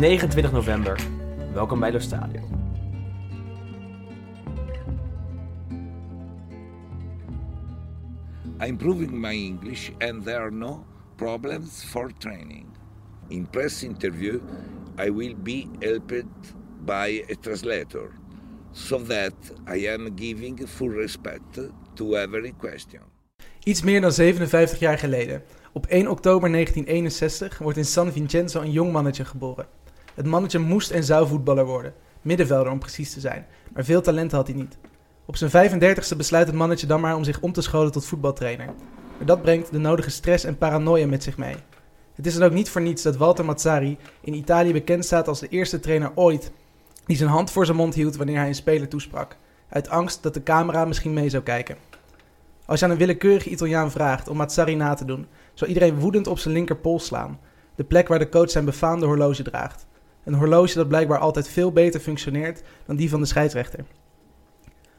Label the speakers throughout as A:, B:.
A: 29 november. Welkom bij Lo Stadio.
B: I'm improving my English and there are no problems for training. In press interview, I will be helped by a translator so that I am giving full respect to every question.
C: Iets meer dan 57 jaar geleden, op 1 oktober 1961, wordt in San Vincenzo een jong mannetje geboren. Het mannetje moest en zou voetballer worden, middenvelder om precies te zijn, maar veel talent had hij niet. Op zijn 35ste besluit het mannetje dan maar om zich om te scholen tot voetbaltrainer. Maar dat brengt de nodige stress en paranoia met zich mee. Het is dan ook niet voor niets dat Walter Mazzari in Italië bekend staat als de eerste trainer ooit die zijn hand voor zijn mond hield wanneer hij een speler toesprak, uit angst dat de camera misschien mee zou kijken. Als je aan een willekeurig Italiaan vraagt om Mazzari na te doen, zal iedereen woedend op zijn linkerpols slaan, de plek waar de coach zijn befaamde horloge draagt. Een horloge dat blijkbaar altijd veel beter functioneert dan die van de scheidsrechter.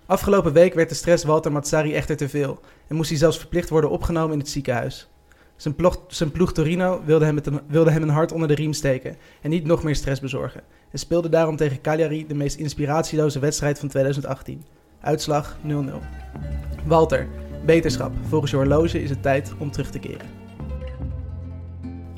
C: Afgelopen week werd de stress Walter Mazzari echter te veel en moest hij zelfs verplicht worden opgenomen in het ziekenhuis. Zijn ploeg, zijn ploeg Torino wilde hem, een, wilde hem een hart onder de riem steken en niet nog meer stress bezorgen. En speelde daarom tegen Cagliari de meest inspiratieloze wedstrijd van 2018. Uitslag 0-0. Walter, beterschap. Volgens je horloge is het tijd om terug te keren.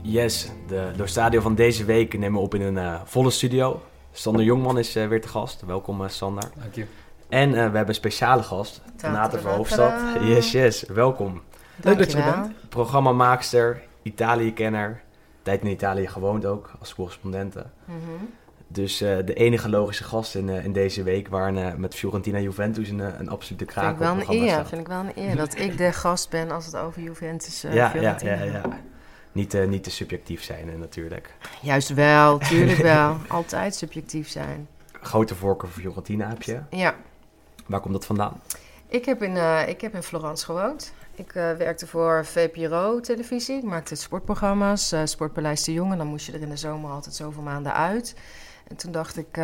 A: Yes, de Stadio van deze week nemen we op in een eh, volle studio. Sander Jongman is eh, weer te gast. Welkom eh, Sander.
D: Dank je.
A: En eh, we hebben een speciale gast, Renate Verhoofdstad.
E: Tadaa.
A: Yes, yes, welkom.
C: Leuk dat je er bent.
A: Programmamaakster, Italië-kenner. Tijd in Italië gewoond ook, als correspondente.
E: Mhm.
A: Dus eh, de enige logische gast in, eh, in deze week, waar eh, met Fiorentina Juventus een, een absolute kraak
E: Vind ik wel een eer.
A: staat.
E: Vind ik wel een eer dat ik de gast ben als het over Juventus uh,
A: ja, ja,
E: Fiorentina
A: ja, ja.
E: gaat.
A: Niet, eh, niet te subjectief zijn eh, natuurlijk.
E: Juist wel, tuurlijk wel. Altijd subjectief zijn.
A: Grote voorkeur voor Fiorentina heb je.
E: Ja,
A: Waar komt dat vandaan?
E: ik heb in, eh, ik heb in Florence gewoond. Ik werkte voor VPRO televisie. Ik maakte sportprogramma's, Sportpaleis de Jongen. Dan moest je er in de zomer altijd zoveel maanden uit. En toen dacht ik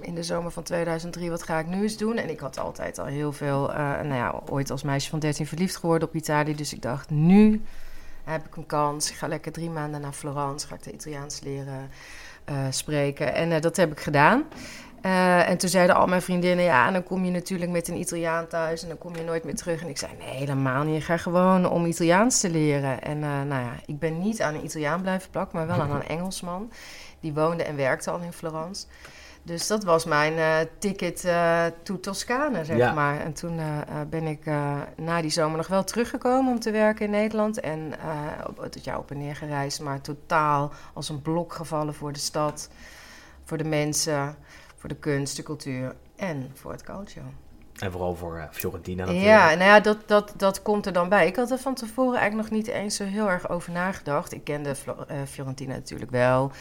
E: in de zomer van 2003, wat ga ik nu eens doen? En ik had altijd al heel veel, nou ja, ooit als meisje van 13 verliefd geworden op Italië. Dus ik dacht, nu heb ik een kans. Ik ga lekker drie maanden naar Florence, ga ik de Italiaans leren eh, spreken. En eh, dat heb ik gedaan. Eh, en toen zeiden al mijn vriendinnen, ja, en dan kom je natuurlijk met een Italiaan thuis en dan kom je nooit meer terug. En ik zei, nee, helemaal niet. Ik ga gewoon om Italiaans te leren. En nou ja, ik ben niet aan een Italiaan blijven plakken, maar wel aan een Engelsman. Die woonde en werkte al in Florence. Dus dat was mijn eh, ticket eh to Toscane, zeg
A: Ja.
E: maar. En toen eh, ben ik na die zomer nog wel teruggekomen om te werken in Nederland. En op, tot jou op en neer gereisd, maar totaal als een blok gevallen voor de stad, voor de mensen, voor de kunst, de cultuur en voor het calcio.
A: En vooral voor Fiorentina natuurlijk.
E: Ja, nou ja, dat, dat, dat komt er dan bij. Ik had er van tevoren eigenlijk nog niet eens zo heel erg over nagedacht. Ik kende Fiorentina natuurlijk wel.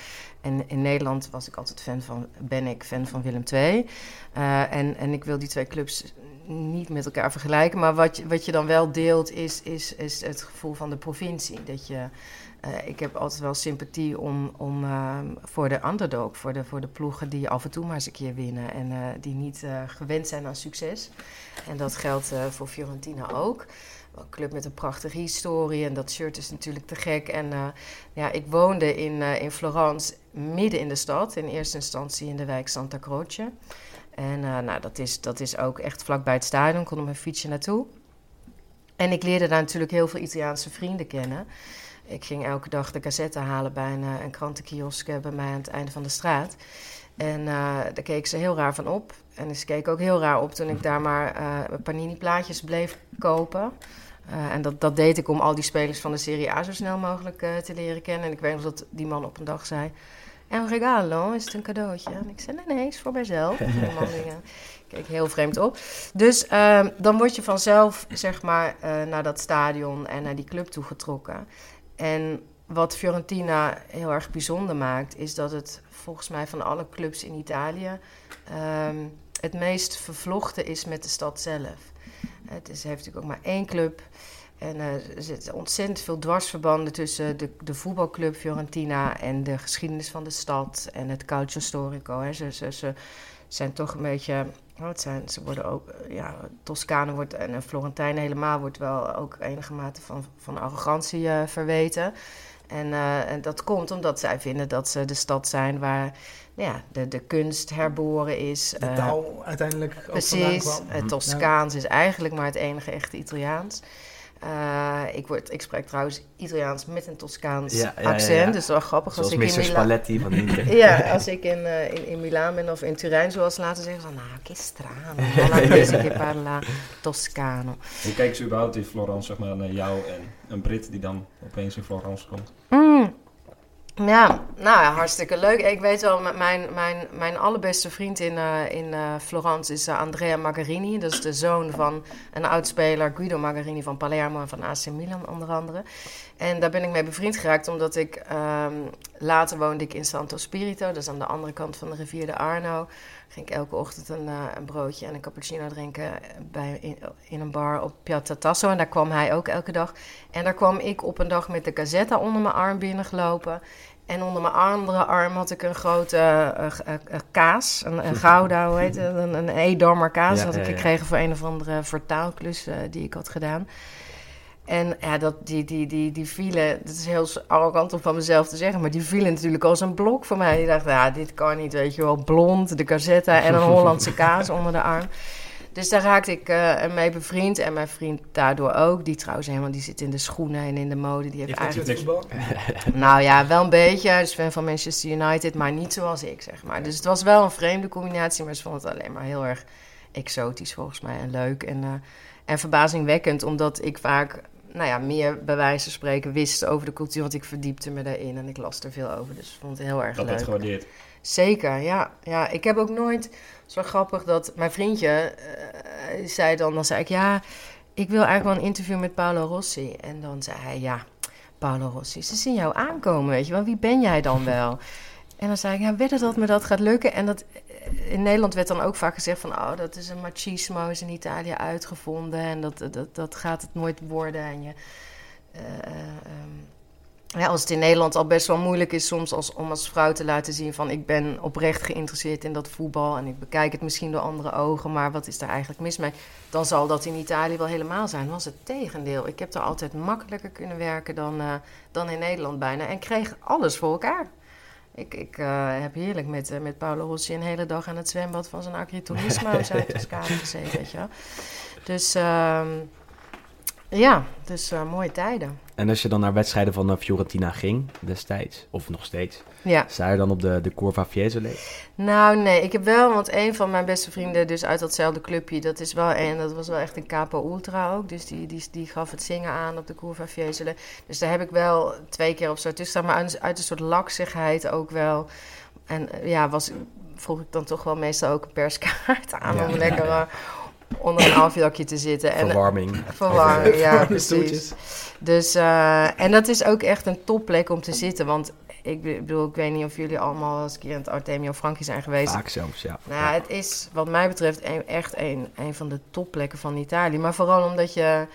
E: En in Nederland was ik altijd fan van, ben ik fan van Willem II. Eh, en, en ik wil die twee clubs niet met elkaar vergelijken. Maar wat je, wat je dan wel deelt, is, is, is het gevoel van de provincie. Dat je, eh, ik heb altijd wel sympathie om, om, eh, voor de underdog, voor de, voor de ploegen die af en toe maar eens een keer winnen. En eh, die niet gewend zijn aan succes. En dat geldt voor Fiorentina ook. Een club met een prachtige historie en dat shirt is natuurlijk te gek. En eh, ja, ik woonde in, eh, in Florence, midden in de stad. In eerste instantie in de wijk Santa Croce. En eh, nou, dat, is, dat is ook echt vlakbij het stadion, kon er mijn fietsje naartoe. En ik leerde daar natuurlijk heel veel Italiaanse vrienden kennen. Ik ging elke dag de cassette halen bij een, een krantenkiosk bij mij aan het einde van de straat. En daar keek ze heel raar van op. En ze keek ook heel raar op toen ik daar maar eh, panini-plaatjes bleef kopen. Eh, en dat, dat deed ik om al die spelers van de Serie A zo snel mogelijk eh, te leren kennen. En ik weet nog dat die man op een dag zei... En regalo, is het een cadeautje? En ik zei, nee, nee, is voor mijzelf. En die man die, eh, keek heel vreemd op. Dus ehm, dan word je vanzelf, zeg maar, naar dat stadion en naar die club toegetrokken. En wat Fiorentina heel erg bijzonder maakt, is dat het volgens mij van alle clubs in Italië ehm, het meest vervlochten is met de stad zelf. Het is, heeft natuurlijk ook maar één club. En eh, er zitten ontzettend veel dwarsverbanden tussen de, de voetbalclub Fiorentina en de geschiedenis van de stad en het calcio storico. Hè. Ze, ze, ze zijn toch een beetje Oh, het zijn, ze worden ook, eh, ja, Toscane wordt en Florentijn helemaal wordt wel ook enige mate van, van arrogantie eh, verweten. En, eh, en dat komt omdat zij vinden dat ze de stad zijn waar nou ja, de, de kunst herboren is.
C: De
E: eh,
C: taal uiteindelijk ook
E: Precies, het Toscaans is eigenlijk maar het enige echte Italiaans. Eh, ik, word, ik spreek trouwens Italiaans met een Toscaans
A: Ja, ja, ja,
E: accent,
A: ja.
E: dus dat is wel grappig.
A: Zoals
E: als ik
A: Mr.
E: in Milaan,
A: Spalletti van Inter.
E: ja, als ik in, eh, in, in Milaan ben of in Turijn, zoals ze laten zeggen, van, nou, che strano, che parla Toscano.
D: Hoe kijken ze überhaupt in Florence zeg maar, naar jou en een Brit die dan opeens in Florence komt?
E: Mm. Ja, nou ja, hartstikke leuk. Ik weet wel, mijn, mijn, mijn allerbeste vriend in, eh, in eh, Florence is eh, Andrea Magarini. Dat is de zoon van een oudspeler, Guido Magarini van Palermo en van AC Milan onder andere. En daar ben ik mee bevriend geraakt omdat ik ehm, later woonde ik in Santo Spirito. Dat is aan de andere kant van de rivier de Arno. Ging ik elke ochtend een, eh, een broodje en een cappuccino drinken bij, in, in een bar op Piazza Tasso. En daar kwam hij ook elke dag. En daar kwam ik op een dag met de Gazzetta onder mijn arm binnengelopen. En onder mijn andere arm had ik een grote eh, eh, kaas, een, een gouda, hoe heet het? Een, een Edammer kaas.
A: Ja,
E: had ik
A: ja, ja.
E: gekregen voor een of andere vertaalklus die ik had gedaan. En ja, dat, die, die, die, die vielen, dat is heel arrogant om van mezelf te zeggen, maar die vielen natuurlijk als een blok voor mij. Ik dacht, ja, dit kan niet, weet je wel, blond, de Gazetta en een Hollandse kaas onder de arm. Dus daar raakte ik eh, mee bevriend en mijn vriend daardoor ook. Die trouwens helemaal, die zit in de schoenen en in de mode. Die heeft eigenlijk...
D: vindt
C: voetbal.
E: Nou ja, wel een beetje. Hij is fan van Manchester United, maar niet zoals ik, zeg maar. Dus het was wel een vreemde combinatie, maar ze vond het alleen maar heel erg exotisch volgens mij en leuk. En, eh, en verbazingwekkend, omdat ik vaak, nou ja, meer bij wijze van spreken wist over de cultuur, want ik verdiepte me daarin en ik las er veel over. Dus ik vond het heel erg
D: Dat werd
E: leuk.
D: gewaardeerd.
E: Zeker, ja. ja. Ik heb ook nooit, zo grappig dat mijn vriendje eh, zei dan, dan zei ik ja, ik wil eigenlijk wel een interview met Paolo Rossi. En dan zei hij ja, Paolo Rossi, ze zien jou aankomen, weet je wel, wie ben jij dan wel? En dan zei ik, ja, wedden dat me dat gaat lukken. En dat, in Nederland werd dan ook vaak gezegd van... oh, dat is een machismo, is in Italië uitgevonden... en dat, dat, dat gaat het nooit worden. En je, eh, eh, ehm, als het in Nederland al best wel moeilijk is soms als, om als vrouw te laten zien van... ik ben oprecht geïnteresseerd in dat voetbal... en ik bekijk het misschien door andere ogen... maar wat is daar eigenlijk mis mee? Dan zal dat in Italië wel helemaal zijn. was het tegendeel. Ik heb er altijd makkelijker kunnen werken dan, eh, dan in Nederland bijna... en kreeg alles voor elkaar. Ik, ik eh, heb heerlijk met, eh, met Paolo Rossi een hele dag aan het zwembad van zijn agriturismo Zuid-Toscane gezeten, weet je wel. Dus ehm, ja, dus eh, mooie tijden.
A: En als je dan naar wedstrijden van eh, Fiorentina ging destijds, of nog steeds,
E: Ja,
A: sta je dan op de, de Curva Fiesole?
E: nou nee, ik heb wel, want een van mijn beste vrienden, dus uit datzelfde clubje, dat is wel een, dat was wel echt een capo ultra ook, dus die, die, die gaf het zingen aan op de Curva Fiesole. Dus daar heb ik wel twee keer op zo tussen staan, maar uit, uit een soort laksigheid ook wel. En eh, ja, was, vroeg ik dan toch wel meestal ook een perskaart aan
A: Ja,
E: om
A: ja,
E: lekker
A: ja.
E: Onder een afjakje te zitten. En,
A: Verwarming.
E: Verwarming, ja,
C: de
E: precies. Dus, eh, en dat is ook echt een topplek om te zitten. Want ik bedoel, ik weet niet of jullie allemaal eens een keer in het Artemio Franchi zijn geweest.
A: Vaak zelfs, ja.
E: Nou, het is wat mij betreft een, echt een, een van de topplekken van Italië. Maar vooral omdat je...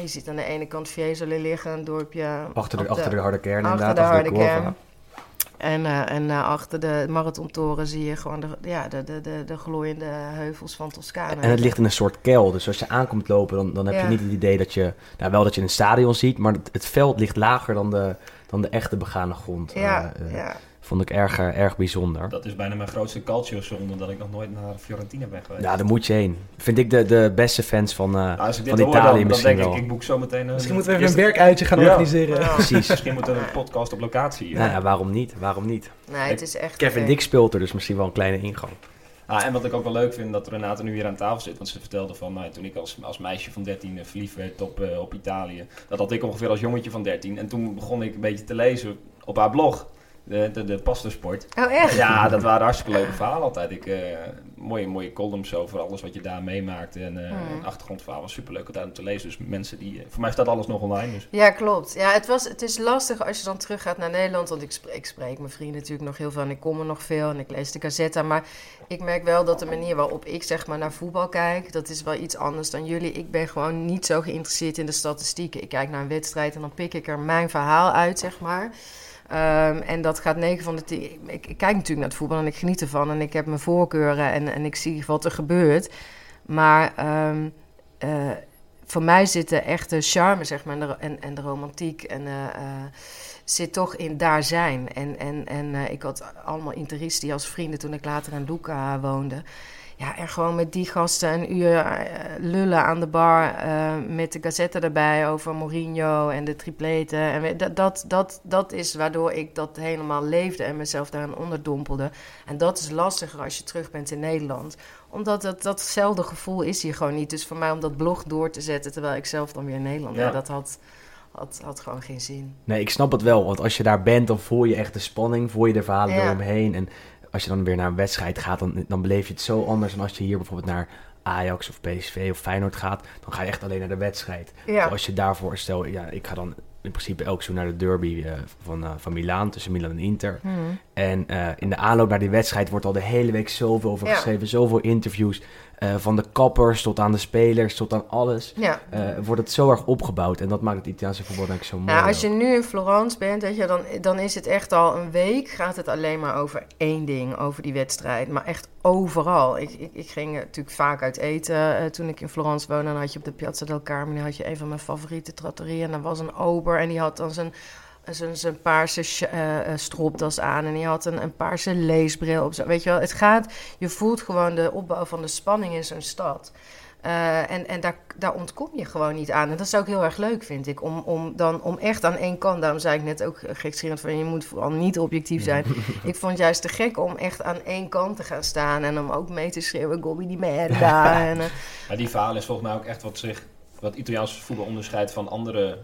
E: je ziet aan de ene kant Fiesole liggen, een dorpje...
A: Achter de, achter de harde kern
E: achter
A: inderdaad,
E: de
A: achter
E: harde
A: Curva.
E: kern. En, eh, en eh, achter de marathontoren zie je gewoon de, ja, de, de, de, de glooiende heuvels van Toscane.
A: En het ligt in een soort kel, dus als je aankomt lopen, dan, dan heb
E: Ja.
A: je niet het idee dat je, nou wel dat je een stadion ziet, maar het, het veld ligt lager dan de, dan de echte begane grond.
E: Ja,
A: Eh,
E: ja.
A: Vond ik erg, eh, erg bijzonder.
D: Dat is bijna mijn grootste calcio-zonde dat ik nog nooit naar Fiorentina ben geweest.
A: Ja, daar moet je heen. Vind ik de, de beste fans van, eh,
D: Nou, als ik dit
A: van Italië
D: dan, dan
A: misschien
D: denk
A: wel.
D: ik, ik boek zo meteen... een-
C: Misschien moeten we even een werkuitje gaan
D: Ja.
C: organiseren.
E: Ja.
A: Precies.
D: Misschien moet er een podcast op locatie.
A: Nou ja, waarom niet? Waarom niet?
E: Nee, het is echt...
A: Kevin
E: eh,
A: Dick speelt er, dus misschien wel een kleine ingang.
D: Ah, en wat ik ook wel leuk vind, dat Renate nu hier aan tafel zit. Want ze vertelde van mij, toen ik als, als meisje van 13 eh, verliefd werd op, op Italië. Dat had ik ongeveer als jongetje van 13. En toen begon ik een beetje te lezen op haar blog. De, de, de.
E: Oh, echt?
D: Ja, dat waren hartstikke leuke verhalen altijd. Ik, eh, mooie, mooie columns over alles wat je daar meemaakt. En eh
E: Hmm.
D: achtergrondverhaal was superleuk om te lezen. Dus mensen die... eh, voor mij staat alles nog online. Dus.
E: Ja, klopt. Ja, het, was, het is lastig als je dan teruggaat naar Nederland. Want ik spreek, ik spreek mijn vrienden natuurlijk nog heel veel en ik kom er nog veel en ik lees de Gazetta. Maar ik merk wel dat de manier waarop ik zeg maar naar voetbal kijk, dat is wel iets anders dan jullie. Ik ben gewoon niet zo geïnteresseerd in de statistieken. Ik kijk naar een wedstrijd en dan pik ik er mijn verhaal uit, zeg maar. Ehm, en dat gaat 9 van de 10. Ik, kijk natuurlijk naar het voetbal en ik geniet ervan. En ik heb mijn voorkeuren en, en ik zie wat er gebeurt. Maar ehm, eh, voor mij zit de echte charme, zeg maar, en de, en, de romantiek. En, eh, eh, zit toch in daar zijn. En, en, en ik had allemaal interisti als vrienden toen ik later in Luca woonde. Ja, en gewoon met die gasten een uur eh, lullen aan de bar eh, met de gazette erbij over Mourinho en de tripleten. En dat, dat, dat, dat is waardoor ik dat helemaal leefde en mezelf daarin onderdompelde. En dat is lastiger als je terug bent in Nederland. Omdat dat, datzelfde gevoel is hier gewoon niet. Dus voor mij om dat blog door te zetten terwijl ik zelf dan weer in Nederland ben,
D: Ja.
E: dat had, had, had gewoon geen zin.
A: Nee, ik snap het wel. Want als je daar bent, dan voel je echt de spanning. Voel je de verhalen
E: Ja.
A: eromheen. En als je dan weer naar een wedstrijd gaat, dan, dan beleef je het zo anders. dan als je hier bijvoorbeeld naar Ajax of PSV of Feyenoord gaat, dan ga je echt alleen naar de wedstrijd.
E: Ja.
A: Als je daarvoor, stel, ja, ik ga dan in principe elk seizoen naar de derby eh, van, eh, van Milaan, tussen Milan en Inter.
E: Hmm.
A: En eh, in de aanloop naar die wedstrijd wordt al de hele week zoveel over
E: Ja.
A: geschreven, zoveel interviews. Eh, van de kappers tot aan de spelers, tot aan alles.
E: Ja.
A: eh, wordt het zo erg opgebouwd. En dat maakt het Italiaanse voetbal denk ik zo mooi.
E: Nou, als je nu in Florence bent, weet je, dan, dan is het echt al een week, gaat het alleen maar over één ding, over die wedstrijd. Maar echt overal. Ik, ik, ik ging natuurlijk vaak uit eten eh, toen ik in Florence woonde. Dan had je op de Piazza del Carmine had je een van mijn favoriete trattorieën. En dan was een ober en die had dan zijn, zijn, zijn paarse eh, stropdas aan. En die had een, een paarse leesbril op. Weet je wel, het gaat, je voelt gewoon de opbouw van de spanning in zo'n stad. Eh, en en daar, daar ontkom je gewoon niet aan. En dat is ook heel erg leuk, vind ik. Om, om, dan, om echt aan één kant, daarom zei ik net ook gekscherend van... je moet vooral niet objectief zijn. ik vond het juist te gek om echt aan één kant te gaan staan... en om ook mee te schreeuwen, Gobby die merda. en,
D: Maar die verhaal is volgens mij ook echt wat zich, wat Italiaans voetbal onderscheidt van andere,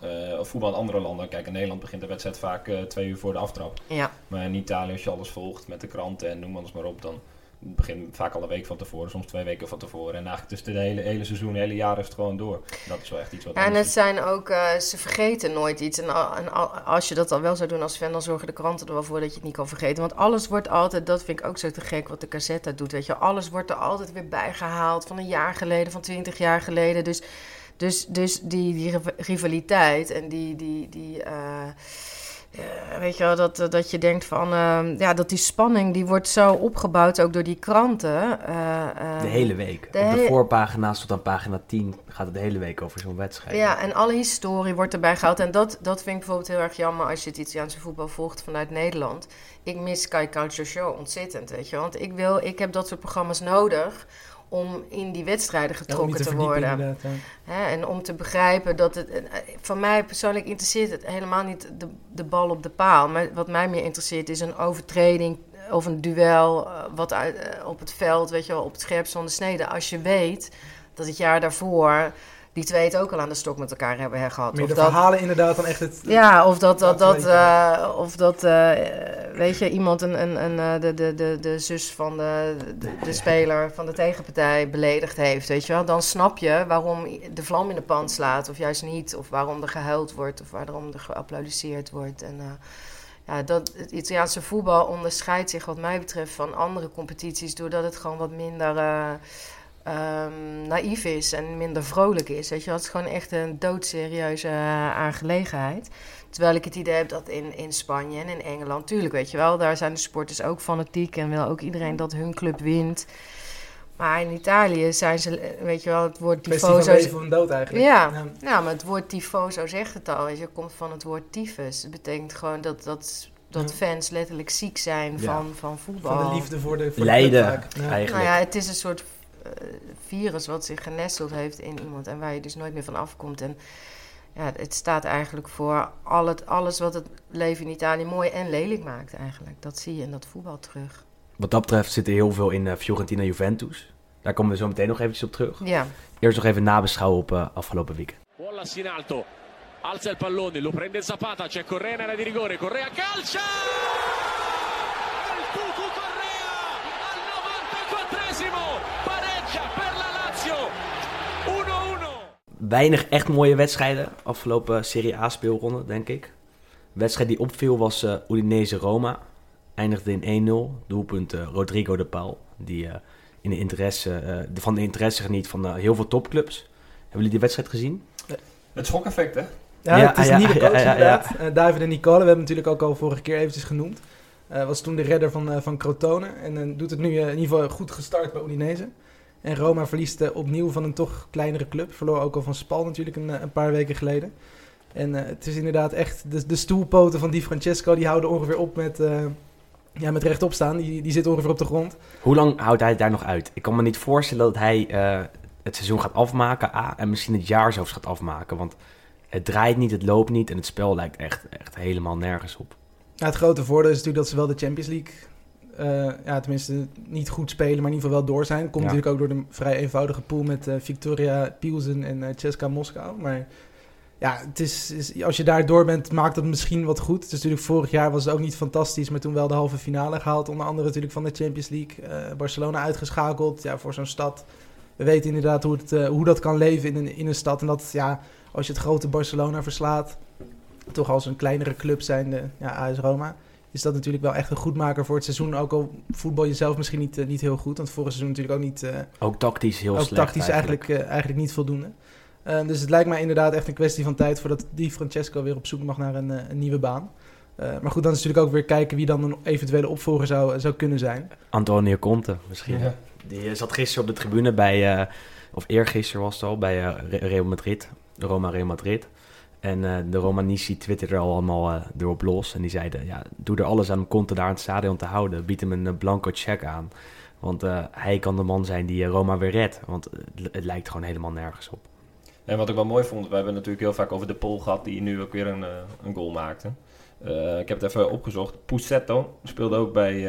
D: eh, of voetbal in andere landen. Kijk, in Nederland begint de wedstrijd vaak eh, twee uur voor de aftrap.
E: ja.
D: Maar in Italië, als je alles volgt met de kranten en noem alles maar op, dan begint vaak al een week van tevoren, soms twee weken van tevoren. En eigenlijk dus de hele, hele seizoen, de hele jaar is het gewoon door. Dat is wel echt iets wat
E: Ja, en het
D: is.
E: zijn ook, eh, ze vergeten nooit iets. En, al- en al- als je dat al wel zou doen als fan, dan zorgen de kranten er wel voor dat je het niet kan vergeten. Want alles wordt altijd, dat vind ik ook zo te gek wat de cassette doet. Weet je, alles wordt er altijd weer bijgehaald van een jaar geleden, van twintig jaar geleden. Dus, dus, dus die, die riv- rivaliteit en die. die, die eh, eh, weet je wel, dat, dat je denkt van, eh, ja, dat die spanning die wordt zo opgebouwd ook door die kranten. eh, eh,
A: De hele week.
E: de
A: Op de voorpagina's tot aan pagina 10 gaat het de hele week over zo'n wedstrijd.
E: Ja, en alle historie wordt erbij gehaald. En dat, dat vind ik bijvoorbeeld heel erg jammer als je het Italiaanse voetbal volgt vanuit Nederland. Ik mis Sky Calcio Show ontzettend, weet je. Want ik, wil, ik heb dat soort programma's nodig om in die wedstrijden getrokken
C: te
E: worden. Hè, en om te begrijpen dat het... eh, Van mij persoonlijk interesseert het helemaal niet de, de bal op de paal. Maar wat mij meer interesseert is een overtreding of een duel eh, wat uit, eh, op het veld, weet je wel, op het scherpst van de snede. Als je weet dat het jaar daarvoor die twee het ook al aan de stok met elkaar hebben gehad.
C: Meer
E: Of
C: de
E: dat,
C: verhalen inderdaad dan echt het...
E: ja, of dat, dat, dat, of dat weet je, iemand een, een, een, eh, de, de, de, de zus van de, de, speler van de tegenpartij beledigd heeft, weet je wel. Dan snap je waarom de vlam in de pan slaat, of juist niet. Of waarom er gehuild wordt, of waarom er geapplaudisseerd wordt. En, eh, ja, dat, het Italiaanse voetbal onderscheidt zich wat mij betreft van andere competities... doordat het gewoon wat minder... eh, ehm, naïef is en minder vrolijk is. Weet je, het is gewoon echt een doodserieuze aangelegenheid. Terwijl ik het idee heb dat in, in Spanje en in Engeland, tuurlijk weet je wel, daar zijn de sporters ook fanatiek en wil ook iedereen dat hun club wint. Maar in Italië zijn ze, weet je wel, het woord
C: kwestie van
E: tifoso.
C: leven of dood eigenlijk.
E: Ja.
C: Ja.
E: Ja, maar het woord tifoso zegt het al. Weet je, het komt van het woord tyfus. Het betekent gewoon dat, dat, dat
C: Ja.
E: fans letterlijk ziek zijn
A: Ja.
E: van, van voetbal.
C: Van de liefde voor de, voor de. Ja.
A: eigenlijk.
E: Nou ja, het is een soort eh, virus wat zich genesteld heeft in iemand en waar je dus nooit meer van afkomt. En ja, het staat eigenlijk voor al het, alles wat het leven in Italië mooi en lelijk maakt eigenlijk. Dat zie je in dat voetbal terug.
A: Wat dat betreft zit er heel veel in eh, Fiorentina Juventus. Daar komen we zo meteen nog eventjes op terug.
E: Ja,
A: Eerst nog even nabeschouwen op eh, afgelopen weekend.
F: Wallace in alto, alza il pallone, lo prende Zapata, c'è Correa in area di rigore, Correa calcia! Il Cucu Correa al 94esimo, pareggia per la Lazio, 1-1.
A: Weinig echt mooie wedstrijden afgelopen Serie A speelronde, denk ik. De wedstrijd die opviel was eh Udinese-Roma. Eindigde in 1-0. Doelpunt eh, Rodrigo de Paul. Die eh, in de interesse, eh, de- van de interesse geniet van eh, heel veel topclubs. Hebben jullie die wedstrijd gezien?
D: Het schokeffect, hè?
C: Ja,
A: Ja,
C: het is
A: ja,
C: nieuwe
A: ja,
C: coach
A: ja, ja,
C: inderdaad. David en Nicole, we hebben hem natuurlijk ook al vorige keer eventjes genoemd. Eh, was toen de redder van, eh, van Crotone. En doet het nu in ieder geval goed gestart bij Udinese. En Roma verliest eh, opnieuw van een toch kleinere club. Verloor ook al van Spal natuurlijk een, eh, een paar weken geleden. En eh, het is inderdaad echt... De, de stoelpoten van Di Francesco die houden ongeveer op met, ja, met rechtop staan. Die, die zitten ongeveer op de grond.
A: Hoe lang houdt hij daar nog uit? Ik kan me niet voorstellen dat hij het seizoen gaat afmaken, A, en misschien het jaar zelfs gaat afmaken. Want het draait niet, het loopt niet en het spel lijkt echt, echt helemaal nergens op.
C: Ja, het grote voordeel is natuurlijk dat ze wel de Champions League... eh, ja, tenminste niet goed spelen, maar in ieder geval wel door zijn. Komt
A: Ja.
C: natuurlijk ook door de vrij eenvoudige pool met eh, Victoria Pilsen en eh CSKA Moskou. Maar ja, het is, is, als je daar door bent, maakt dat misschien wat goed. Het is natuurlijk vorig jaar was het ook niet fantastisch, maar toen wel de halve finale gehaald. Onder andere natuurlijk van de Champions League. Barcelona uitgeschakeld, ja, voor zo'n stad. We weten inderdaad hoe, het, hoe dat kan leven in een, in een stad. En dat, ja, als je het grote Barcelona verslaat, toch als een kleinere club zijnde, ja, AS Roma, is dat natuurlijk wel echt een goedmaker voor het seizoen. Ook al voetbal je zelf misschien niet, eh, niet heel goed, want vorig seizoen natuurlijk ook niet, eh,
A: Ook tactisch heel
C: ook
A: slecht
C: tactisch eigenlijk, eh, eigenlijk niet voldoende. Eh, dus het lijkt mij inderdaad echt een kwestie van tijd voordat die Francesco weer op zoek mag naar een, eh, een nieuwe baan. Eh, maar goed, dan is natuurlijk ook weer kijken wie dan een eventuele opvolger zou, zou kunnen zijn.
A: Antonio Conte misschien.
D: Ja.
A: Die eh, zat gisteren op de tribune bij, eh, of eergisteren was het al, bij eh, Re- Real Madrid, Roma Real Madrid. En eh, de Romanici twitterde er al allemaal eh erop los. En die zeiden, ja, doe er alles aan om Conte daar in het stadion te houden. Bied hem een eh, blanco check aan. Want hij kan de man zijn die Roma weer redt. Want het, lijkt gewoon helemaal nergens op.
D: En wat ik wel mooi vond, we hebben natuurlijk heel vaak over de Pol gehad die nu ook weer een, een goal maakte. Ik heb het even opgezocht. Pusetto speelde ook bij,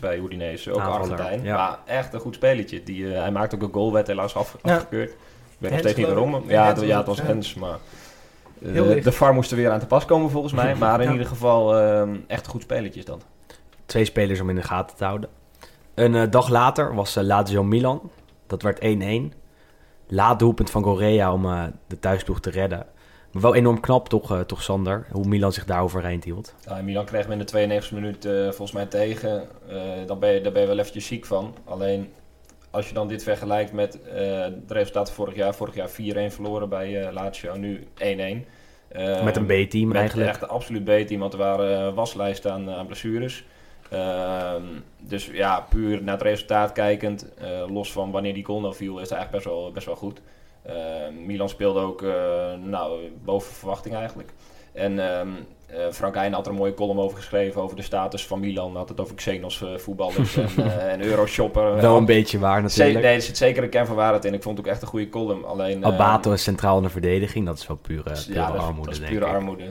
D: bij Udinese, ook
A: Aanvaller,
D: Argentijn.
A: ja.
D: Maar echt een goed spelletje. Die, hij maakte ook een goal, werd helaas af, afgekeurd. Ik weet nog steeds niet waarom. Ja, ja, het was. Hens, maar... eh, de VAR moest er weer aan te pas komen volgens mij. Maar in
C: Ja.
D: ieder geval eh, echt een goed spelletje is dat.
A: Twee spelers om in de gaten te houden. Een eh, dag later was eh, Lazio Milan. Dat werd 1-1. Laat doelpunt van Correa om eh, de thuisploeg te redden. Maar wel enorm knap toch, eh, toch Sander, hoe Milan zich daar overeind hield.
D: Ja, Milan kreeg hem in de 92e minuut eh, volgens mij tegen. Eh, dan ben je, daar ben je wel eventjes ziek van. Alleen als je dan dit vergelijkt met eh de resultaten vorig jaar. Vorig jaar 4-1 verloren bij eh Lazio, nu 1-1. Eh,
A: Met een B-team eigenlijk.
D: echt een absoluut B-team, want er waren uh, waslijsten aan, aan blessures. Ehm, dus ja, puur naar het resultaat kijkend, los van wanneer die goal nou viel, is het eigenlijk best wel, best wel goed. Ehm, Milan speelde ook nou, boven verwachting eigenlijk. En uh, Frank Heijn had er een mooie column over geschreven over de status van Milan. Had het over Xenos uh, voetballers en, uh, en Euroshopper.
A: Wel een beetje waar natuurlijk.
D: Nee, er zit zeker een kern van waarheid in. Ik vond het ook echt een goede column. Alleen,
A: Albato is centraal in de verdediging. Dat is wel pure, pure
D: ja, dat,
A: armoede,
D: dat is pure armoede.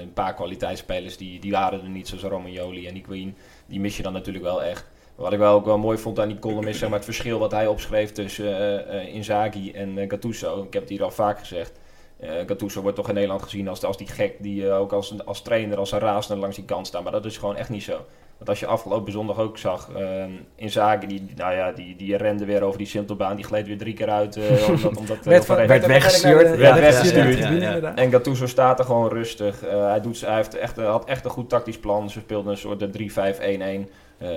D: Een paar kwaliteitsspelers die, die waren er niet, zoals Romagnoli en Queen. Die mis je dan natuurlijk wel echt. Wat ik wel ook wel mooi vond aan die column is zeg maar, het verschil wat hij opschreef tussen Inzaghi en Gattuso. Ik heb het hier al vaak gezegd. Uh, Gattuso wordt toch in Nederland gezien als, als die gek die uh, ook als, als trainer, als een razende langs die kant staat. Maar dat is gewoon echt niet zo. Want als je afgelopen zondag ook zag, uh, Inzaghi, die, nou ja, die, die rende weer over die Sintelbaan. Die gleed weer drie keer uit. Uh, omdat, omdat,
C: werd, van,
A: werd weggestuurd.
D: Werd weggestuurd.
A: Ja, ja, ja.
D: En Gattuso staat er gewoon rustig. hij, doet, hij heeft echt, had echt een goed tactisch plan. Ze speelden een soort 3-5-1-1. Uh,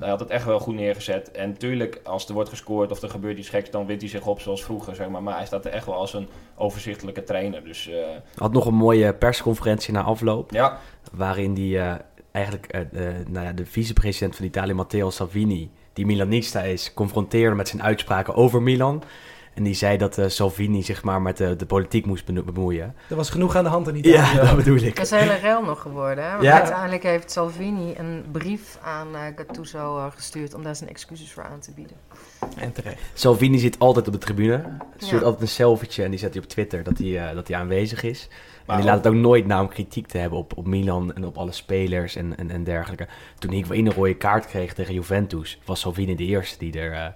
D: hij had het echt wel goed neergezet. En natuurlijk, als er wordt gescoord of er gebeurt iets geks, dan wint hij zich op zoals vroeger, zeg maar. Maar hij staat er echt wel als een overzichtelijke trainer. Dus, uh...
A: Had nog een mooie persconferentie na afloop.
D: Ja.
A: Waarin hij uh, eigenlijk nou ja, de vicepresident van Italië, Matteo Salvini, die Milanista is, confronteerde met zijn uitspraken over Milan. En die zei dat uh, Salvini zich maar met de, de politiek moest bemoeien.
C: Er was genoeg aan de hand in Italië.
A: Ja, dat bedoel ik.
E: Dat is een hele rel nog geworden. Hè? Want
A: Ja.
E: uiteindelijk heeft Salvini een brief aan uh, Gattuso uh, gestuurd om daar zijn excuses voor aan te bieden.
C: En terecht.
A: Salvini zit altijd op de tribune. Stuurt
E: Ja.
A: altijd een selfietje en die zet hij op Twitter dat hij, uh, dat hij aanwezig is.
D: Maar
A: en die laat het ook nooit na om kritiek te hebben op, op Milan en op alle spelers en, en, en dergelijke. Toen Higuain een rode kaart kreeg tegen Juventus, was Salvini de eerste die er, uh,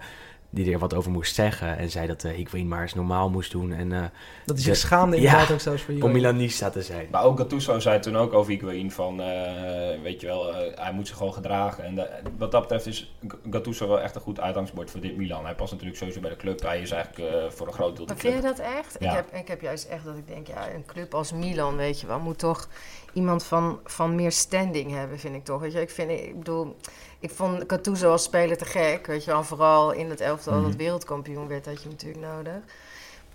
A: die er wat over moest zeggen. En zei dat uh, Higuain maar eens normaal moest doen en uh,
C: Dat hij zich
A: De-
C: schaamde
A: Ja,
C: inderdaad ook zelfs voor
A: om
C: jullie.
A: Milanista te zijn.
D: Maar ook Gattuso zei toen ook over Higuain van, eh, weet je wel, eh, hij moet zich gewoon gedragen. En wat dat betreft is Gattuso wel echt een goed uitgangsbord voor dit Milan. Hij past natuurlijk sowieso bij de club. Hij is eigenlijk eh, voor een groot deel de
E: Maar vind je
D: club.
E: dat echt?
D: Ja.
E: Ik, heb, ik heb juist echt dat ik denk, ja, een club als Milan, weet je wel, moet toch iemand van, van meer standing hebben, vind ik toch. Weet je, ik vind, ik bedoel, ik vond Gattuso als speler te gek, weet je wel. Vooral in het elftal
A: Mhm.
E: dat wereldkampioen werd, had je hem natuurlijk nodig.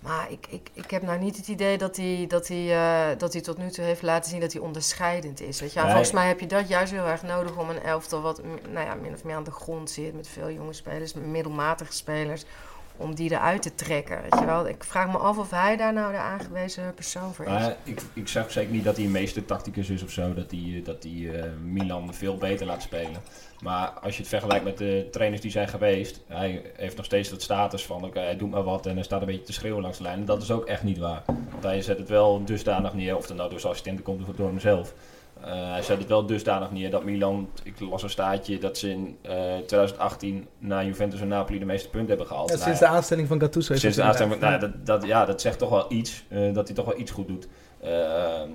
E: Maar ik, ik, ik heb nou niet het idee dat hij, dat, hij, eh, dat hij tot nu toe heeft laten zien dat hij onderscheidend is. Weet je?
D: Nee.
E: Volgens mij heb je dat juist heel erg nodig om een elftal wat nou ja, min of meer aan de grond zit. Met veel jonge spelers, met middelmatige spelers. Om die eruit te trekken. Ik vraag me af of hij daar nou de aangewezen persoon voor is.
D: Ik, ik zeg zeker niet dat hij een meestertacticus is of zo. Dat hij, dat hij eh, Milan veel beter laat spelen. Maar als je het vergelijkt met de trainers die zijn geweest. Hij heeft nog steeds dat status van oké, hij doet maar wat en hij staat een beetje te schreeuwen langs de lijn. En dat is ook echt niet waar. Want hij zet het wel dusdanig neer. Of het nou door zijn assistenten komt of door hemzelf. Eh, hij zet het wel dusdanig neer dat Milan, ik las een staatje, dat ze in eh, 2018 na Juventus en Napoli de meeste punten hebben gehaald.
C: Ja,
D: Nou
C: sinds de aanstelling van Gattuso.
D: Sinds de aanstelling,
C: inderdaad.
D: nou, dat, dat, ja, dat zegt toch wel iets, eh, dat hij toch wel iets goed doet. Eh,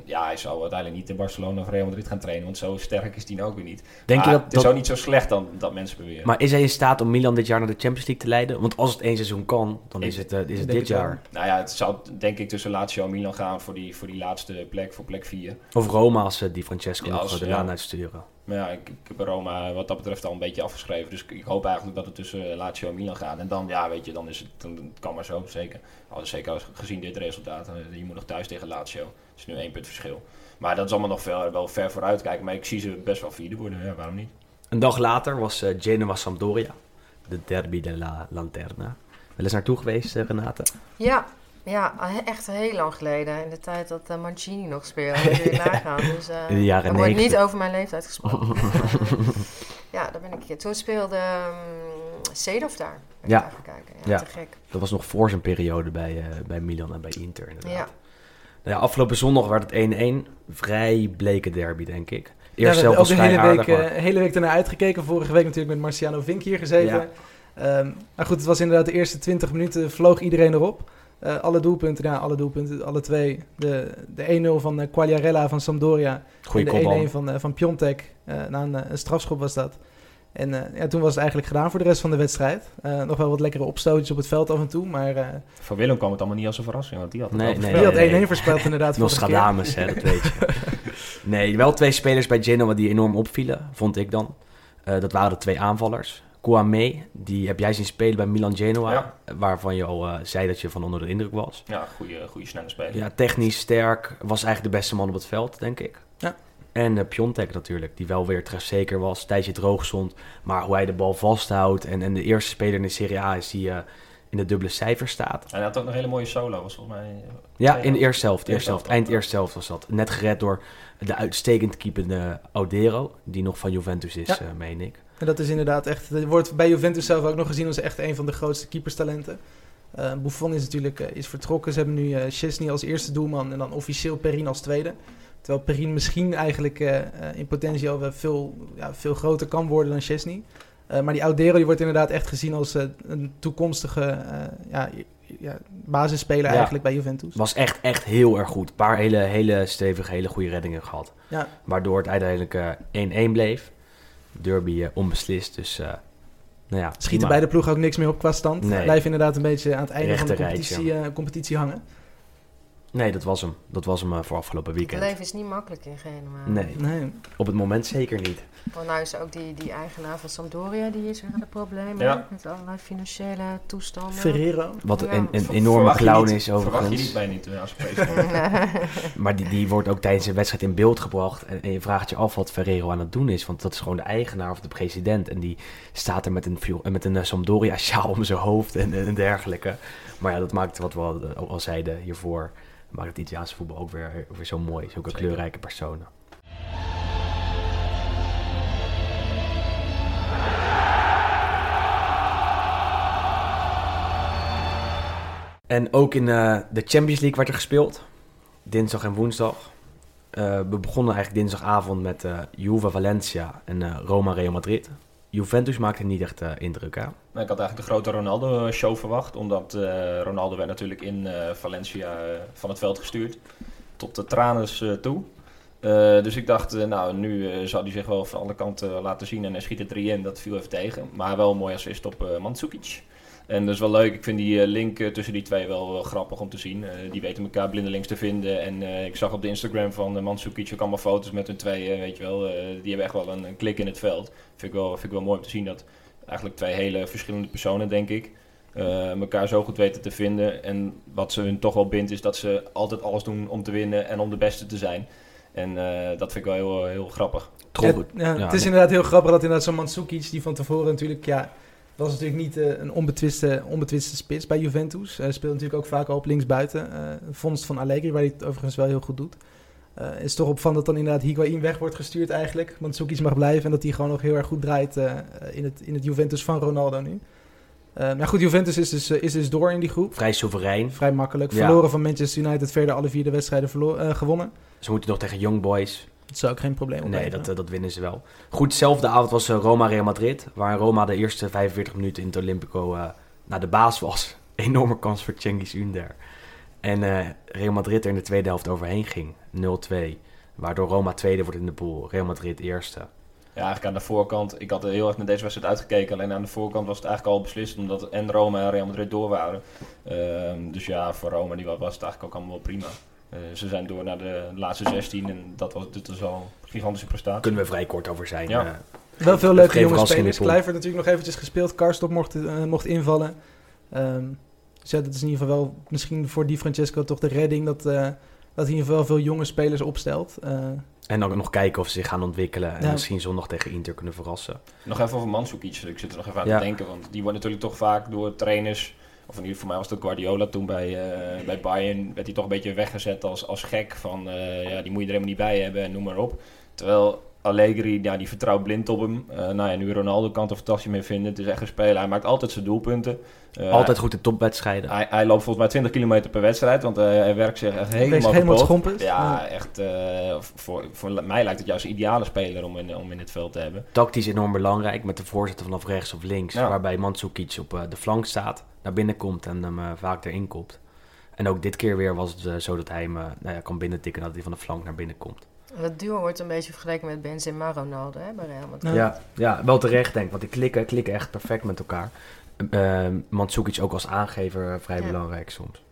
D: ja, hij zou uiteindelijk niet in Barcelona of Real Madrid gaan trainen, want zo sterk is hij nou ook weer niet.
A: Denk
D: Maar
A: je dat,
D: het is
A: dat-
D: ook niet zo slecht dan dat mensen beweren.
A: Maar is hij in staat om Milan dit jaar naar de Champions League te leiden? Want als het één seizoen kan, dan
D: Ik
A: is het, eh, is het dit
C: het wel.
A: jaar.
D: nou ja, het zou denk ik tussen Lazio en Milan gaan voor die, voor die laatste plek, voor plek 4.
A: Of Roma als ze die Francesco
D: Ja,
A: nog
D: als-
A: de
D: ja.
A: laan uitsturen.
D: Maar ja, ik, ik heb Roma wat dat betreft al een beetje afgeschreven. Dus ik, ik hoop eigenlijk dat het tussen Lazio en Milan gaat. En dan, ja, weet je, dan is het, dan, het kan maar zo, zeker. Al, zeker als- gezien dit resultaat. Eh, Je moet nog thuis tegen Lazio. Het is nu één punt verschil. Maar dat is allemaal nog ver, wel ver vooruit kijken. Maar ik zie ze best wel vierde worden, ja, waarom niet?
A: Een dag later was eh, Genoa Sampdoria. De derby della Lanterna. Wel eens naartoe geweest, eh, Renate?
E: Ja, ja, echt heel lang geleden. In de tijd dat eh, Mancini nog speelde. Je nagaan. Dus, eh,
A: In de jaren
E: er wordt
A: 90.
E: niet over mijn leeftijd gesproken. ja, daar ben ik. Toen speelde um, Seedorf daar.
A: Ja.
E: kijken. Ja,
A: Ja.
E: te gek.
A: Dat was nog voor zijn periode bij, eh, bij Milan en bij Inter inderdaad.
E: Ja.
A: Nou ja, afgelopen zondag werd het 1-1. Vrij bleke derby, denk ik.
C: Ja,
A: Eerst
C: hebben
A: zelf
C: ook
A: was
C: de
A: vrij
C: hele
A: aardig,
C: week,
A: maar-
C: hele week ernaar uitgekeken. Vorige week natuurlijk met Marciano Vink hier gezeten.
A: Ja.
C: Ehm, maar goed, het was inderdaad de eerste 20 minuten vloog iedereen erop. Eh, alle doelpunten, ja, alle doelpunten, alle twee. De, de 1-0 van eh, Quagliarella van Sampdoria.
A: Goeie
C: en de 1-1
A: kopbal.
C: van, eh, van Piontek. eh, na een, een strafschop was dat. En eh, ja, toen was het eigenlijk gedaan voor de rest van de wedstrijd. Eh, nog wel wat lekkere opstootjes op het veld af en toe. Maar eh
D: Voor Willem kwam het allemaal niet als een verrassing. Want die had het
A: Nee,
D: al
A: nee,
C: die
D: voorspeld.
C: had
A: nee.
C: 1-1 voorspeld inderdaad.
A: Nostradamus, hè, dat weet je. Nee, wel twee spelers bij Genoa die enorm opvielen, vond ik dan. Eh, dat waren de twee aanvallers. Kouame, die heb jij zien spelen bij Milan Genoa.
D: Ja.
A: Waarvan je al eh, zei dat je van onder de indruk was.
D: Ja, goede, goede snelle speler.
A: Ja, technisch sterk. Was eigenlijk de beste man op het veld, denk ik.
C: Ja.
A: En uh, Piontek natuurlijk, die wel weer trefzeker was. Tijdje droog stond. Maar hoe hij de bal vasthoudt. En, en de eerste speler in de Serie A is die eh, in de dubbele cijfers staat.
D: En hij had ook een hele mooie solo, was volgens mij...
A: Ja,
D: Ja,
A: in de eerste helft.
D: Eerste
A: Eerste helft. Eind eerste helft was dat. Net gered door de uitstekend keepende Audero. Die nog van Juventus is,
C: Ja.
A: eh, meen ik.
C: En dat is inderdaad echt. Er wordt bij Juventus zelf ook nog gezien als echt een van de grootste keeperstalenten. Eh Buffon is natuurlijk eh, is vertrokken. Ze hebben nu eh Chesney als eerste doelman en dan officieel Perin als tweede. Terwijl Perin misschien eigenlijk eh, eh, in potentie al wel veel, ja, veel groter kan worden dan Chesney. Eh, maar die Audero die wordt inderdaad echt gezien als eh, een toekomstige eh, ja, ja, basisspeler
A: Ja.
C: eigenlijk bij Juventus.
A: Was echt, echt heel erg goed. Een paar hele, hele stevige, hele goede reddingen gehad.
C: Ja.
A: Waardoor het uiteindelijk eh, 1-1 bleef. Derby onbeslist. Dus, nou ja.
C: Schieten
A: prima.
C: beide ploegen ook niks meer op qua stand.
A: Nee.
C: Blijven inderdaad een beetje aan het einde van de competitie, competitie hangen.
A: Nee, dat was hem. Dat was hem eh, voor afgelopen
E: Het
A: weekend.
E: leven is niet makkelijk in Genua.
A: Nee,
C: Nee.
A: op het moment zeker niet.
E: Want nou is ook die, die eigenaar van Sampdoria, die is weer aan de problemen.
D: Ja.
E: Met allerlei financiële toestanden.
C: Ferrero.
A: Wat
E: Ja.
A: een, een enorme clown
D: niet-
A: is
D: Verwacht je
A: overigens.
D: niet bij niet eh, als president.
A: Maar die, die wordt ook tijdens de wedstrijd in beeld gebracht. En, en je vraagt je af wat Ferrero aan het doen is. Want dat is gewoon de eigenaar of de president. En die staat er met een, met een eh, Sampdoria-sjaal om zijn hoofd en, en dergelijke. Maar ja, dat maakt wat we al, al zeiden hiervoor. Maakt het Italiaanse voetbal ook weer, weer zo mooi. Zulke
D: Zeker.
A: kleurrijke personen. En ook in eh, de Champions League werd er gespeeld. Dinsdag en woensdag. Eh, we begonnen eigenlijk dinsdagavond met eh Juve Valencia en Roma Real Madrid. Juventus maakte niet echt eh, indruk.
D: Nou, ik had eigenlijk de grote Ronaldo-show verwacht. Omdat eh, Ronaldo werd natuurlijk in eh, Valencia van het veld gestuurd. Tot de tranen toe. Dus ik dacht, nou, nu zou hij zich wel van alle kanten laten zien. En hij schiet er drie in, dat viel even tegen. Maar wel een mooi assist op Mandzukic. En dat is wel leuk. Ik vind die eh, link eh, tussen die twee wel, wel grappig om te zien. Eh, die weten elkaar blindelings te vinden. En eh, ik zag op de Instagram van uh, Mandzukic ook allemaal foto's met hun tweeën. weet je wel. Eh, die hebben echt wel een, een klik in het veld. Vind ik, wel, vind ik wel mooi om te zien dat eigenlijk twee hele verschillende personen, denk ik. eh, elkaar zo goed weten te vinden. En wat ze hun toch wel bindt, is dat ze altijd alles doen om te winnen en om de beste te zijn. En eh, dat vind ik wel heel, heel grappig.
C: Ja, ja,
A: Ja,
C: het is inderdaad heel grappig dat inderdaad zo'n Mandzukic, die van tevoren natuurlijk, ja, was natuurlijk niet eh, een onbetwiste, onbetwiste spits bij Juventus. Hij speelt natuurlijk ook vaak al op linksbuiten. eh vondst van Allegri, waar hij het overigens wel heel goed doet. Eh, is toch opvallend dat dan inderdaad Higuain weg wordt gestuurd eigenlijk. Mandzukic mag blijven en dat hij gewoon nog heel erg goed draait in, het, in het Juventus van Ronaldo nu. Eh maar goed, Juventus is dus, is dus door in die groep.
A: Vrij soeverein.
C: Vrij makkelijk.
A: Ja.
C: Verloren van Manchester United, verder alle vier de wedstrijden gewonnen.
A: Ze moeten nog tegen Young Boys.
C: Dat zou ook geen probleem
A: Nee,
C: opleveren.
A: dat, eh, dat winnen ze wel. Goed, dezelfde avond was eh, Roma-Real Madrid. Waar Roma de eerste 45 minuten in het Olympico eh, naar de baas was. Enorme kans voor Cengiz Under. En eh, Real Madrid er in de tweede helft overheen ging. 0-2. Waardoor Roma tweede wordt in de pool. Real Madrid eerste.
D: Ja, eigenlijk aan de voorkant. Ik had er heel erg naar deze wedstrijd uitgekeken. Alleen aan de voorkant was het eigenlijk al beslist. Omdat en Roma en Real Madrid door waren. Ehm, dus ja, voor Roma die wa- was het eigenlijk ook allemaal wel prima. Eh, ze zijn door naar de laatste 16. En dat was, dit was al een gigantische prestatie.
A: Kunnen we vrij kort over zijn.
D: Ja.
A: eh.
C: Wel veel leuke jonge spelers. Kluivert natuurlijk nog eventjes gespeeld. Karstorp mocht, eh, mocht invallen. Ehm dus ja, dat is in ieder geval wel misschien voor Di Francesco toch de redding... dat, eh, dat hij in ieder geval veel jonge spelers opstelt. Eh,
A: En dan nog kijken of ze zich gaan ontwikkelen. En
C: Ja.
A: misschien zondag tegen Inter kunnen verrassen.
D: Nog even over Mandzukic. Ik zit er nog even aan
A: Ja.
D: te denken. Want die wordt natuurlijk toch vaak door trainers... Of in ieder geval voor mij was ook Guardiola toen bij, eh, bij Bayern... werd hij toch een beetje weggezet als, als gek. Van eh, ja, die moet je er helemaal niet bij hebben en noem maar op. Terwijl Allegri, ja, die vertrouwt blind op hem. Eh, nou ja, nu Ronaldo kan het er fantastisch mee vinden. Het is echt een speler. Hij maakt altijd zijn doelpunten.
A: Altijd goed in topwedstrijden.
D: Hij, hij loopt volgens mij 20 kilometer per wedstrijd. Want hij werkt zich echt helemaal
C: helemaal.
D: Ja, echt. voor, voor mij lijkt het juist een ideale speler om in, om in het veld te hebben.
A: Tactisch enorm belangrijk met de voorzetten vanaf rechts of links.
D: Ja.
A: Waarbij Mandzukic op de flank staat, naar binnen komt en hem eh, vaak erin kopt. En ook dit keer weer was het eh, zo dat hij hem eh, nou ja, kan binnentikken dat hij van de flank naar binnen komt.
E: Dat duo wordt een beetje vergeleken met Benzema Ronaldo hè, bij Real Madrid.
C: Ja.
A: Ja, wel terecht denk ik, want die klikken, klikken echt perfect met elkaar. Uh, Mandzukic ook als aangever vrij
E: Ja.
A: belangrijk soms.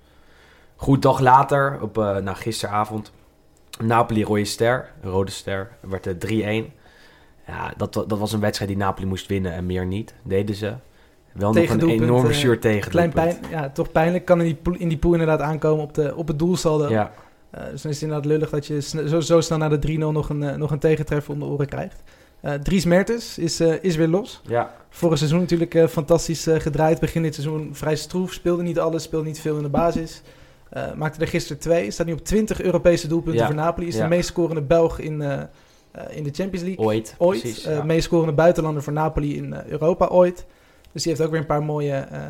A: Goed, dag later, op, eh nou, gisteravond, Napoli rode ster, rode ster, werd het 3-1. Ja, dat, dat was een wedstrijd die Napoli moest winnen en meer niet, deden ze. Wel nog een enorme
C: eh,
A: zuur tegen.
C: Klein pijn, ja, toch pijnlijk. Kan in die, pool, in die pool inderdaad aankomen op, de, op het doelsaldo.
A: Ja,
C: Eh, dus dan is het inderdaad lullig dat je zo, zo snel na de 3-0 nog een, eh, nog een tegentreffer om de oren krijgt. Dries Mertens is, is weer los.
A: ja.
C: Vorig seizoen natuurlijk fantastisch gedraaid. Begin dit seizoen vrij stroef. Speelde niet alles, speelde niet veel in de basis. Maakte er gisteren twee. Staat nu op 20 Europese doelpunten
A: Ja,
C: voor Napoli. Is
A: ja.
C: de meest scorende Belg in, in de Champions League.
A: ooit.
C: ooit.
A: Precies,
C: meest scorende buitenlander voor Napoli in Europa ooit. Dus die heeft ook weer een paar mooie eh,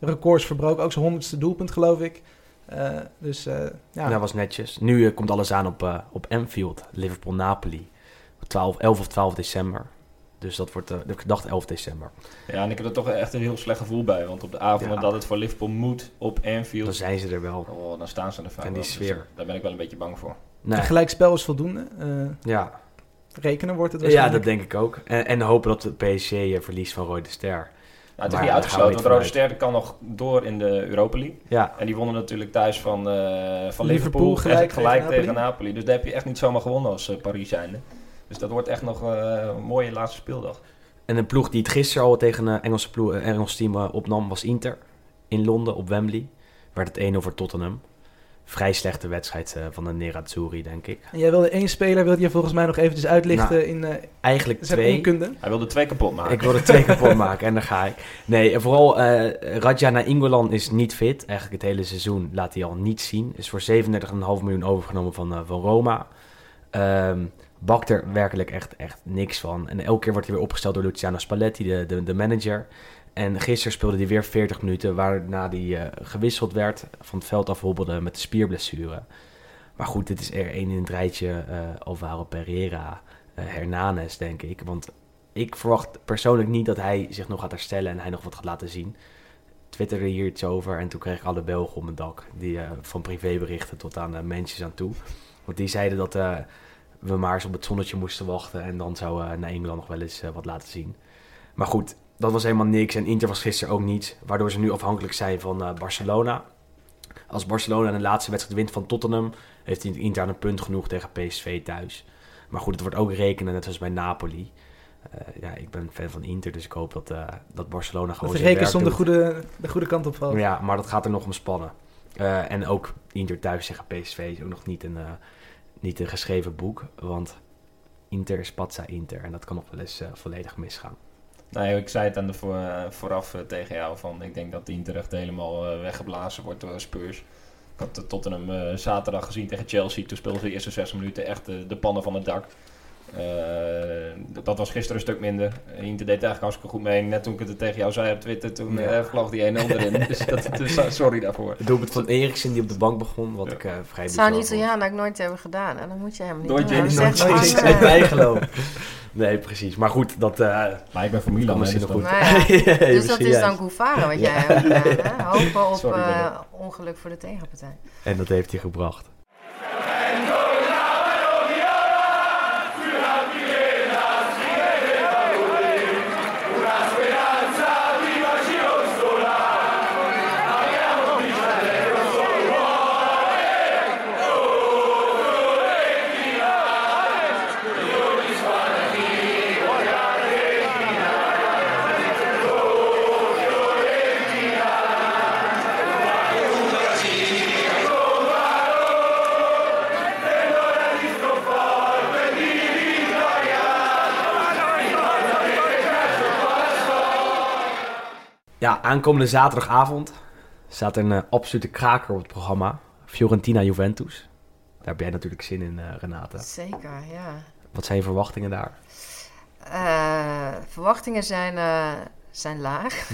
C: records verbroken. Ook zijn honderdste doelpunt, geloof ik. Eh, dus eh, ja,
A: Dat was netjes. Nu komt alles aan op, eh, op Anfield, Liverpool-Napoli. Op 12, 11 of 12 december. Dus dat wordt, eh, ik dacht 11 december.
D: Ja, en ik heb er toch echt een heel slecht gevoel bij. Want op de avond
A: Ja.
D: dat het voor Liverpool moet op Anfield...
A: Dan zijn ze er wel.
D: Oh, dan staan ze er vaak
A: En die sfeer.
D: Dus daar ben ik wel een beetje bang voor.
A: Nee.
C: een gelijkspel is voldoende. Eh,
A: Ja.
C: rekenen wordt het
A: ja,
C: waarschijnlijk.
A: dat denk ik ook. En, en hopen dat de PSG verliest van Rode Ster.
D: Nou, het is niet uitgesloten, want Rode. Ster kan nog door in de Europa League.
A: Ja,
D: En die wonnen natuurlijk thuis van, eh, van
C: Liverpool
D: Liverpool.
C: gelijk
D: gelijk, gelijk
C: tegen
D: tegen, Napoli. Dus daar heb je echt niet zomaar gewonnen als eh, Paris zijnde. Dus dat wordt echt nog eh, een mooie laatste speeldag.
A: en een ploeg die het gisteren al tegen een Engelse, ploeg, Engels team opnam was Inter. In Londen op Wembley. Werd het 1 over Tottenham. Vrij slechte wedstrijd eh, van de Nerazzurri, denk ik.
C: En jij wilde één speler, wilde je volgens mij nog eventjes uitlichten
A: Nou,
C: in eh,
A: Eigenlijk twee.
C: onkunde.
D: Hij wilde twee kapot maken.
A: Ik wilde twee kapot maken en daar ga ik. Nee, en vooral eh Radja naar Ingolan is niet fit. Eigenlijk het hele seizoen laat hij al niet zien. Is voor 37,5 miljoen overgenomen van, eh, van Roma. Ehm bakt er werkelijk echt, echt niks van. En elke keer wordt hij weer opgesteld door Luciano Spalletti, de, de, de manager. En gisteren speelde hij weer 40 minuten, waarna hij eh, gewisseld werd. Van het veld afhobbelde met de spierblessure. Maar goed, dit is er één in het rijtje eh Alvaro Pereira, eh, Hernanes, denk ik. Want ik verwacht persoonlijk niet dat hij zich nog gaat herstellen en hij nog wat gaat laten zien. Twitterde hier iets over en toen kreeg ik alle Belgen op mijn dak. Die van privéberichten tot aan uh, mensen aan toe. Want die zeiden dat we maar eens op het zonnetje moesten wachten. En dan zou uh, naar Engeland nog wel eens uh, wat laten zien. Maar goed, dat was helemaal niks. En Inter was gisteren ook niets. Waardoor ze nu afhankelijk zijn van uh, Barcelona. Als Barcelona de laatste wedstrijd wint van Tottenham, heeft Inter een punt genoeg tegen PSV thuis. Maar goed, het wordt ook rekenen, net zoals bij Napoli. eh, ja, ik ben fan van Inter, dus ik hoop dat, eh, dat Barcelona
C: Dat
A: gewoon
C: de
A: zijn werk
C: rekensom de goede, de goede kant op valt.
A: Ja, maar dat gaat er nog om spannen. Eh, en ook Inter thuis zeggen PSV is ook nog niet een, eh, niet een geschreven boek. Want Inter is Spatza Inter. En dat kan nog wel eens eh, volledig misgaan.
D: Nee, ik zei het aan de eh, vooraf eh, tegen jou van ik denk dat die Inter echt helemaal eh, weggeblazen wordt door Spurs. Ik had Tottenham zaterdag gezien tegen Chelsea. Toen speelden ze de eerste zes minuten echt de pannen van het dak. Eh, dat was gisteren een stuk minder. Eh, Inter deed eigenlijk hartstikke goed mee. Net toen ik het tegen jou zei op Twitter, toen
A: Ja.
D: eh, vloog die 1-0 erin. dus, dat, dus sorry daarvoor.
A: Het doelpunt van Eriksen die op de bank begon, wat
D: Ja.
A: ik eh vrij
E: Het zou een. Italiaan eigenlijk nooit hebben gedaan. En dan moet je hem niet
D: Nooit
E: doen.
D: je-
E: is
D: nooit
E: van,
A: bijgelopen. Nee, precies. Maar goed, dat... eh
D: Maar ik ben voor
A: kan
D: Milan.
A: misschien
D: dus
A: nog
D: dat-
A: goed.
E: Nou ja, Dus dat is dan Goufara wat jij
A: Ja.
E: hebt gedaan. Hè? Hopen op
D: Sorry,
E: eh, ongeluk voor de tegenpartij.
A: En dat heeft hij gebracht. Aankomende zaterdagavond staat een eh, absolute kraker op het programma. Fiorentina-Juventus. Daar heb jij natuurlijk zin in, eh, Renate.
E: Zeker, ja.
A: Wat zijn je verwachtingen daar?
E: Eh, verwachtingen zijn, zijn laag.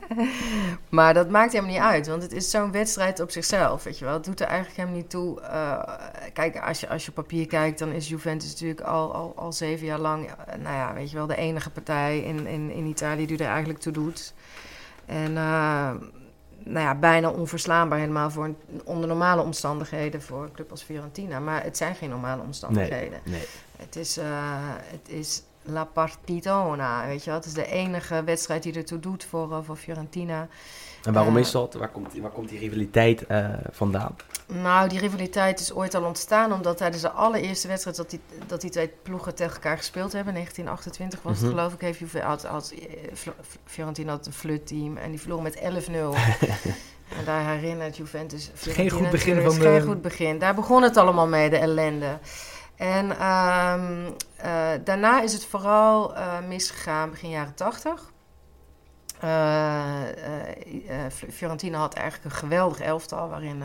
E: maar dat maakt helemaal niet uit. Want het is zo'n wedstrijd op zichzelf. Weet je wel. Het doet er eigenlijk helemaal niet toe. Kijk, als je, als je op papier kijkt, dan is Juventus natuurlijk al, al, al zeven jaar lang. nou ja, weet je wel, de enige partij in, in, in Italië die er eigenlijk toe doet. En. eh, nou ja, bijna onverslaanbaar helemaal voor een, onder normale omstandigheden voor een club als Fiorentina. Maar het zijn geen normale omstandigheden.
A: Nee.
E: Het is, eh, het is La Partitona, weet je wel. Het is de enige wedstrijd die ertoe doet voor, eh, voor Fiorentina.
A: En waarom
E: Eh,
A: is dat? Waar komt, die- waar komt die rivaliteit eh, vandaan?
E: Nou, die rivaliteit is ooit al ontstaan omdat tijdens de allereerste wedstrijd dat die, dat die twee ploegen tegen elkaar gespeeld hebben, 1928 was het
A: Mhm.
E: geloof ik, heeft Juve, had, had, eh, Fiorentina had een flutteam en die verloren met 11-0. en daar herinnert Juventus Fiorentina
C: goed begin van de-
E: Geen goed begin. Daar begon het allemaal mee, de ellende. En ehm, eh, daarna is het vooral eh, misgegaan begin jaren 80. Eh, eh, eh, Fiorentina had eigenlijk een geweldig elftal waarin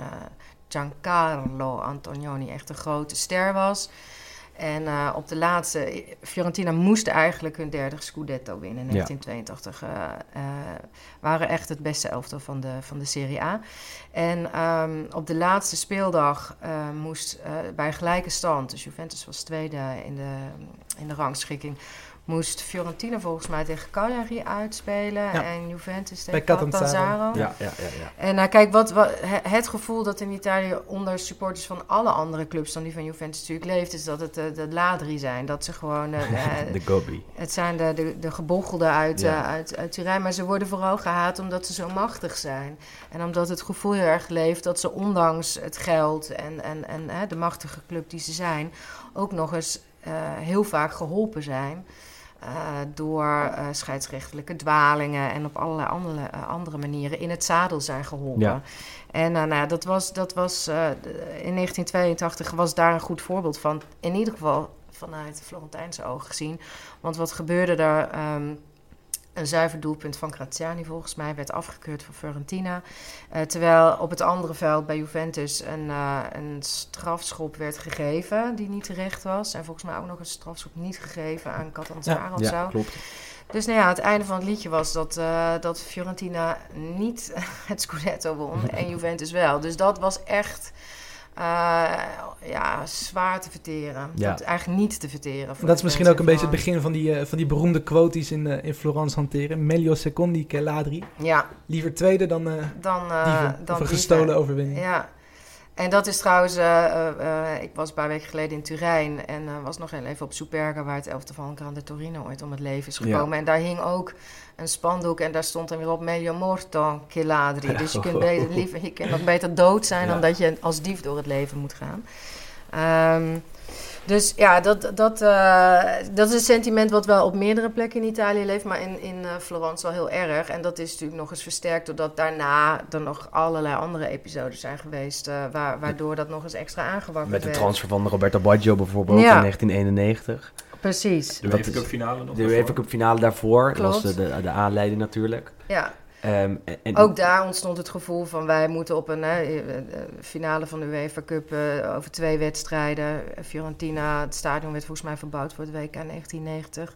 E: Giancarlo Antonioni echt een grote ster was. En op de laatste, Fiorentina moest eigenlijk hun derde Scudetto winnen in
A: Ja.
E: 1982. eh eh, waren echt het beste elftal van de, van de Serie A. En ehm, op de laatste speeldag moest bij gelijke stand, dus Juventus was tweede in de, in de rangschikking, moest Fiorentina volgens mij tegen Cagliari uitspelen
C: Ja.
E: en Juventus tegen
C: Catanzaro.
A: Ja, ja, ja. ja.
E: En nou, kijk, wat, wat, he- het gevoel dat in Italië onder supporters van alle andere clubs dan die van Juventus natuurlijk leeft, is dat het eh, de ladri zijn. Dat ze gewoon. eh, eh,
A: De Gobi.
E: het zijn de, de, de gebochelden uit,
A: Ja.
E: uit, uit Turijn, maar ze worden vooral gehaat omdat ze zo machtig zijn. En omdat het gevoel heel erg leeft dat ze ondanks het geld en, en, en de machtige club die ze zijn, ook nog eens eh, heel vaak geholpen zijn. Eh, door eh, scheidsrechtelijke dwalingen en op allerlei andere, eh, andere manieren in het zadel zijn geholpen.
A: Ja.
E: En nou, ja, dat was, dat was in 1982 was daar een goed voorbeeld van. In ieder geval vanuit Florentijnse ogen gezien. Want wat gebeurde daar? Ehm, een zuiver doelpunt van Graziani volgens mij werd afgekeurd voor Fiorentina. Eh, terwijl op het andere veld bij Juventus een, eh, een strafschop werd gegeven die niet terecht was. En volgens mij ook nog een strafschop niet gegeven aan Catanzaro of
A: Ja,
E: zo.
A: klopt.
E: Dus nou ja, het einde van het liedje was dat, eh, dat Fiorentina niet het Scudetto won en Juventus wel. Dus dat was echt eh, ja, zwaar te verteren.
A: Ja.
E: Dat eigenlijk niet te verteren. voor
C: Dat is misschien ook een beetje het begin van die, eh, van die beroemde quotes in, eh, in Florence hanteren. Meglio secondi che ladri.
E: Ja,
C: Liever tweede dan,
E: dan... dan
C: of een gestolen overwinning.
E: Ja. En dat is trouwens, eh, eh, eh, ik was een paar weken geleden in Turijn en was nog heel even op Superga, waar het elftal van Grande Torino ooit om het leven is
A: Ja.
E: gekomen. En daar hing ook een spandoek en daar stond dan weer op meglio morto che ladri. Dus je kunt, beter, liever, je kunt nog beter dood zijn
A: Ja.
E: dan dat je als dief door het leven moet gaan. Ehm, Dus ja, dat, dat, eh, dat is een sentiment wat wel op meerdere plekken in Italië leeft, maar in, in eh, Florence wel heel erg. En dat is natuurlijk nog eens versterkt doordat daarna er nog allerlei andere episodes zijn geweest, eh, waar, waardoor dat nog eens extra aangewakkerd
A: Met de
E: werd.
A: transfer van Roberto Baggio bijvoorbeeld
E: Ja.
A: in 1991.
E: Precies,
D: De
A: Dat
D: UEFA
A: is-
D: Cup finale nog
A: De
D: daarvoor.
A: UEFA Cup finale daarvoor dat was de, de, de aanleiding natuurlijk.
E: ja.
A: Ehm, en,
E: Ook daar ontstond het gevoel van wij moeten op een hè, eh, eh, finale van de UEFA Cup eh, over twee wedstrijden. Fiorentina, het stadion werd volgens mij verbouwd voor het WK 1990.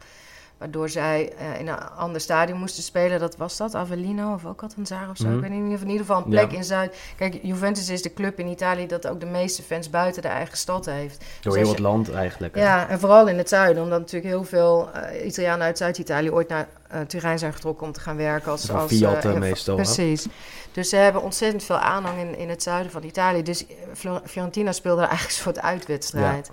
E: Waardoor zij in een ander stadion moesten spelen. Dat was dat, Avellino of ook Catanzaro of zo.
A: Mhm.
E: Ik weet niet, in ieder geval een plek
A: Ja.
E: in Zuid. Kijk, Juventus is de club in Italië dat ook de meeste fans buiten de eigen stad heeft.
A: door
E: dus
A: heel het land eigenlijk. hè.
E: Ja, en vooral in het zuiden, omdat natuurlijk heel veel Italianen uit Zuid-Italië ooit naar eh Turijn zijn getrokken om te gaan werken als, als
A: Fiat,
E: eh,
A: eh,
E: in-
A: meestal, hè?
E: Precies. Dus ze hebben ontzettend veel aanhang in, in het zuiden van Italië. Dus Fiorentina speelde eigenlijk een soort uitwedstrijd.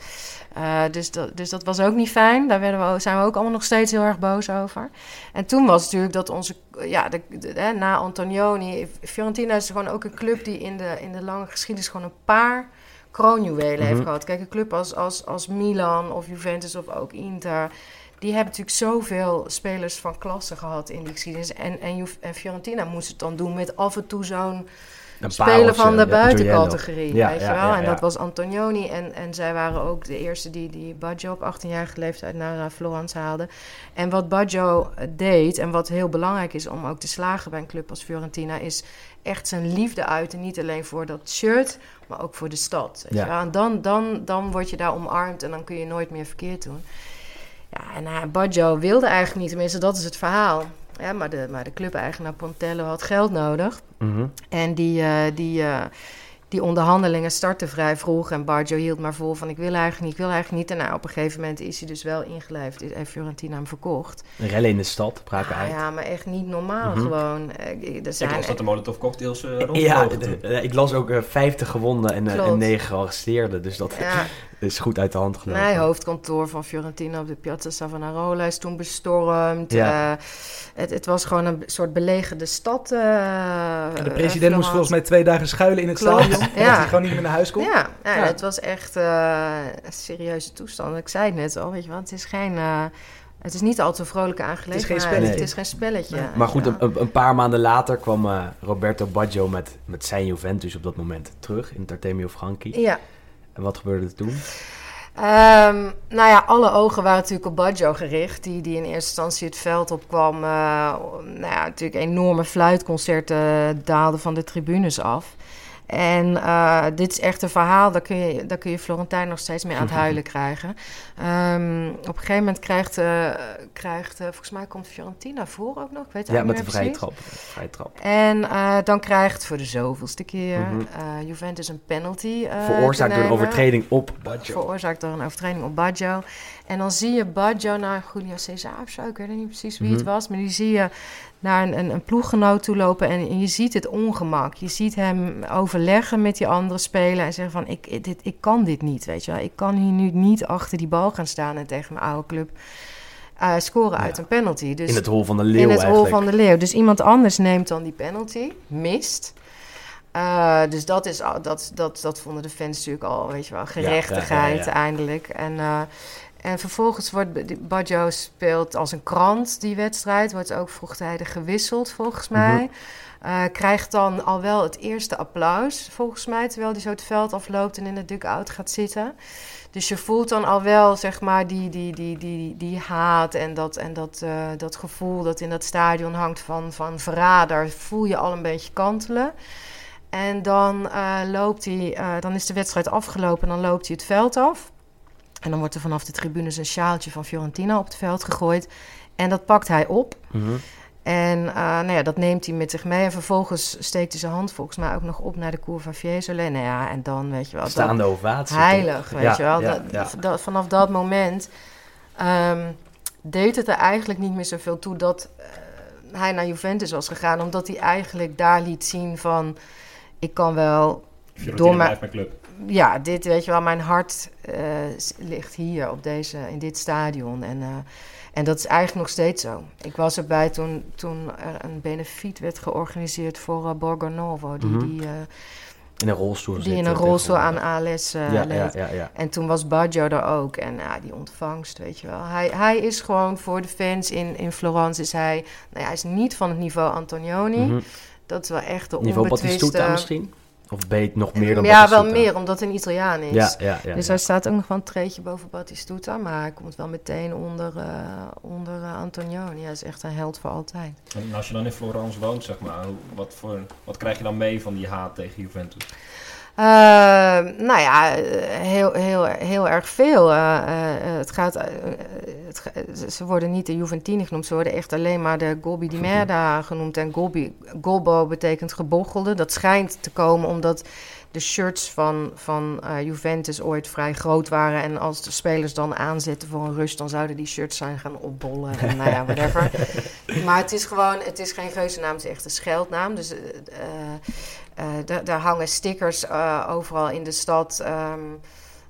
E: Eh, dus, dat, dus dat was ook niet fijn. Daar werden we, zijn we ook allemaal nog steeds heel erg boos over. En toen was het natuurlijk dat onze, ja, de, de- hè, na Antonioni, Fiorentina is gewoon ook een club die in de, in de lange geschiedenis gewoon een paar kroonjuwelen heeft
A: Mhm.
E: gehad. Kijk, een club als, als, als Milan of Juventus of ook Inter, die hebben natuurlijk zoveel spelers van klasse gehad in die geschiedenis. En, en, Fiorentina moest het dan doen met af en toe zo'n
A: pareltje,
E: van de buitencategorie,
A: Ja,
E: weet
A: ja,
E: je wel.
A: ja,
E: en dat was Antonioni. En, en zij waren ook de eerste die, die Baggio op 18-jarige leeftijd naar eh, Florence haalde. En wat Baggio deed, en wat heel belangrijk is om ook te slagen bij een club als Fiorentina, is echt zijn liefde uiten. Niet alleen voor dat shirt, maar ook voor de stad. Weet
A: Ja.
E: je wel. En dan, dan, dan word je daar omarmd en dan kun je nooit meer verkeerd doen. Ja, en uh, Baggio wilde eigenlijk niet, tenminste dat is het verhaal. Ja, maar de, maar de club-eigenaar Pontello had geld nodig.
A: Mhm.
E: En die, eh, die, eh, die onderhandelingen startten vrij vroeg. En Baggio hield maar vol van ik wil eigenlijk niet, ik wil eigenlijk niet. En nou, op een gegeven moment is hij dus wel ingelijfd. Is- Heeft Fiorentina hem verkocht.
A: Rellen in de stad, braken
E: Ah,
A: uit.
E: ja, maar echt niet normaal
A: Mhm.
E: gewoon. Eh, Er
D: Ik
E: zijn,
D: las dat de Molotov cocktails eh rondvlogen
A: Ja,
D: toen.
A: de- de- ik las ook eh, 50 gewonden en, eh,
E: Klopt.
A: en 9 gearresteerden. Dus dat
E: ja,
A: is goed uit de hand gelopen.
E: nee, hoofdkantoor van Fiorentina op de Piazza Savonarola is toen bestormd.
A: Ja.
E: Eh, het, het was gewoon een soort belegerde stad. eh,
C: En de
E: eh,
C: president moest volgens mij twee dagen schuilen in het stadion.
E: Ja.
C: hij gewoon niet meer naar huis kon.
E: Ja, ja,
C: Ja.
E: het was echt eh, een serieuze toestand. Ik zei het net al, weet je wel, het is geen... eh, het is niet altijd een vrolijke aangelegenheid.
C: spelletje.
E: Het is geen spelletje.
A: Maar goed,
E: Ja.
A: een, een- paar maanden later kwam eh, Roberto Baggio met, met zijn Juventus op dat moment terug in het Artemio Franchi.
E: Ja.
A: En wat gebeurde er toen?
E: Ehm, nou ja, alle ogen waren natuurlijk op Baggio gericht. Die, die in eerste instantie het veld opkwam. eh nou ja, natuurlijk enorme fluitconcerten daalden van de tribunes af. En eh, dit is echt een verhaal, daar kun, je, daar kun je Florentijn nog steeds mee aan het huilen krijgen. Ehm, op een gegeven moment krijgt, eh, krijgt eh, volgens mij komt Fiorentina voor ook nog. Ik weet
A: Ja, met de vrije trap. Vrije trap.
E: En dan krijgt voor de zoveelste keer
A: Mhm.
E: Juventus een penalty.
A: Veroorzaakt door een overtreding op Baggio.
E: veroorzaakt door een overtreding op Baggio. En dan zie je Baggio naar Julio Cesar of zo. Ik weet niet precies wie het
A: Mhm.
E: was. Maar die zie je naar een, een, een ploeggenoot toe lopen. En, en je ziet het ongemak. Je ziet hem overleggen met die andere speler. En zeggen van, ik, dit, ik kan dit niet, weet je wel. Ik kan hier nu niet achter die bal gaan staan en tegen mijn oude club eh, scoren uit een penalty. Dus
A: in het hol van de leeuw
E: in het hol
A: eigenlijk.
E: van de leeuw. Dus iemand anders neemt dan die penalty, mist. Eh, dus dat, is, dat, dat, dat vonden de fans natuurlijk al, weet je wel, gerechtigheid
A: ja, ja.
E: eindelijk. En, eh, en vervolgens wordt Baggio speelt als een krant die wedstrijd, wordt ook vroegtijdig gewisseld volgens
A: Mhm.
E: mij. Eh, krijgt dan al wel het eerste applaus, volgens mij, terwijl hij zo het veld afloopt en in de dugout gaat zitten. Dus je voelt dan al wel, zeg maar, die, die, die, die, die haat en, dat, en dat, eh, dat gevoel dat in dat stadion hangt van, van verrader, voel je al een beetje kantelen. En dan eh, loopt hij, dan is de wedstrijd afgelopen en dan loopt hij het veld af. En dan wordt er vanaf de tribunes een sjaaltje van Fiorentina op het veld gegooid. En dat pakt hij op.
A: Mhm.
E: En eh, nou ja, dat neemt hij met zich mee. En vervolgens steekt hij zijn hand volgens mij ook nog op naar de Cour van Fiesole. Nou ja, en dan weet je wel... dat-
A: Staande ovatie.
E: heilig,
A: toch?
E: weet
A: Ja,
E: je wel.
A: ja,
E: Dat-
A: ja.
E: dat- vanaf dat moment ehm, deed het er eigenlijk niet meer zoveel toe dat eh, hij naar Juventus was gegaan. Omdat hij eigenlijk daar liet zien van... Ik kan wel
D: Fiorentina
E: Door
D: mijn club.
E: ja, dit weet je wel, mijn hart eh, ligt hier op deze, in dit stadion. En, eh, en dat is eigenlijk nog steeds zo. Ik was erbij toen, toen er een benefiet werd georganiseerd voor eh, Borgo Novo. Die,
A: Mhm.
E: die, eh,
A: In een rolstoel.
E: die
A: zit,
E: in
A: eh,
E: een rolstoel aan ALS eh
A: ja,
E: leed.
A: ja, ja, ja.
E: En toen was Baggio er ook. En ja, die ontvangst, weet je wel. Hij, hij is gewoon voor de fans in, in Florence is hij... Nou ja, hij is niet van het niveau Antonioni.
A: Mhm.
E: Dat is wel echt de
A: Niveau
E: onbetwiste...
A: Batistuta misschien? Of het nog meer dan
E: Ja, wel meer, omdat hij een Italiaan is.
A: Ja, ja, ja.
E: dus
A: ja.
E: hij staat ook nog wel een treetje boven Batistuta. Maar hij komt wel meteen onder, eh, onder Antonioni. Hij is echt een held voor altijd.
D: En als je dan in Florence woont, zeg maar, wat, voor, wat krijg je dan mee van die haat tegen Juventus?
E: Eh, nou ja, heel, heel, heel erg veel. Eh, eh, het gaat, het ze- worden niet de Juventini genoemd, ze worden echt alleen maar de Gobbi di Merda genoemd. En Gobbi, Golbo betekent gebochelde. Dat schijnt te komen omdat de shirts van, van Juventus ooit vrij groot waren. En als de spelers dan aanzetten voor een rust, dan zouden die shirts zijn gaan opbollen. En nou ja, whatever. maar het is gewoon, het is geen geuzennaam, het is echt een scheldnaam. Dus daar- daar hangen stickers eh, overal in de stad. ehm,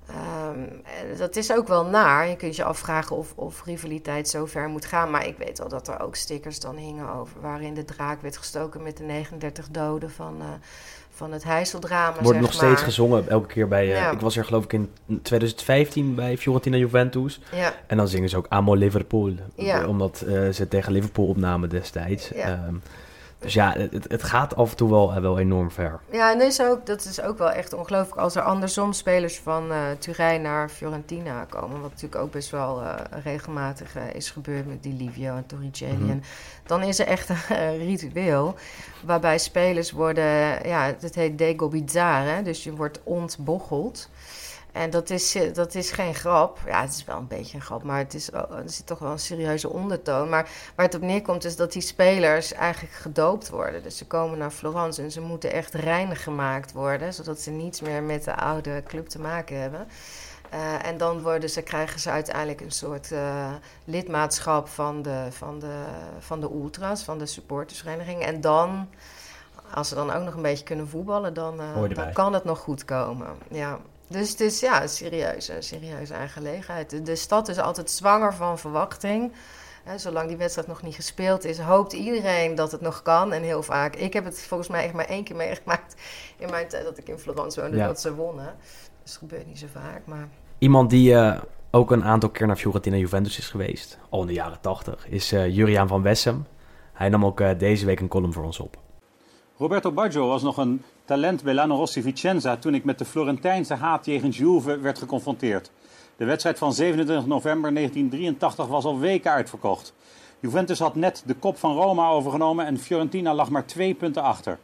E: ehm, dat is ook wel naar. Je kunt je afvragen of, of rivaliteit zo ver moet gaan. Maar ik weet wel dat er ook stickers dan hingen over... waarin de draak werd gestoken met de 39 doden van, eh, van het Heiseldrama,
A: Wordt nog steeds gezongen, elke keer bij... eh,
E: Ja.
A: Ik was er geloof ik in 2015 bij Fiorentina Juventus.
E: Ja,
A: En dan zingen ze ook Amo Liverpool.
E: Ja.
A: Omdat eh, ze tegen Liverpool opnamen destijds.
E: Ja.
A: Dus ja, het, het gaat af en toe wel, eh, wel enorm ver.
E: ja en dat is, ook, dat is ook wel echt ongelooflijk als er andersom spelers van eh Turijn naar Fiorentina komen. Wat natuurlijk ook best wel eh, regelmatig is gebeurd met Di Livio en Torricelli.
A: Mhm.
E: En dan is er echt een ritueel waarbij spelers worden, ja, het heet degobizzare, dus je wordt ontbocheld. En dat is, eh, dat is geen grap. Ja, het is wel een beetje een grap, maar het is, er zit toch wel een serieuze ondertoon. Maar waar het op neerkomt is dat die spelers eigenlijk gedoopt worden. Dus ze komen naar Florence en ze moeten echt rein gemaakt worden, zodat ze niets meer met de oude club te maken hebben. Eh, en dan worden ze, krijgen ze uiteindelijk een soort eh, lidmaatschap van de, van, de, van de ultras, van de supportersvereniging. En dan, als ze dan ook nog een beetje kunnen voetballen, dan, dan kan het nog goed komen. Ja. Dus het is ja, een serieuze, een serieuze aangelegenheid. De, stad is altijd zwanger van verwachting. Zolang die wedstrijd nog niet gespeeld is, hoopt iedereen dat het nog kan. En heel vaak. Ik heb het volgens mij echt maar één keer meegemaakt in mijn tijd dat ik in Florence woonde,
A: Ja.
E: dat ze wonnen. Dus het gebeurt niet zo vaak. Maar
A: Iemand die eh, ook een aantal keer naar Fiorentina Juventus is geweest, al in de jaren 80, is eh, Juriaan van Wessem. Hij nam ook eh, deze week een column voor ons op.
G: Roberto Baggio was nog een talent bij Lano Rossi Vicenza toen ik met de Florentijnse haat jegens Juve werd geconfronteerd. De wedstrijd van 27 november 1983 was al weken uitverkocht. Juventus had net de kop van Roma overgenomen en Fiorentina lag maar twee punten achter.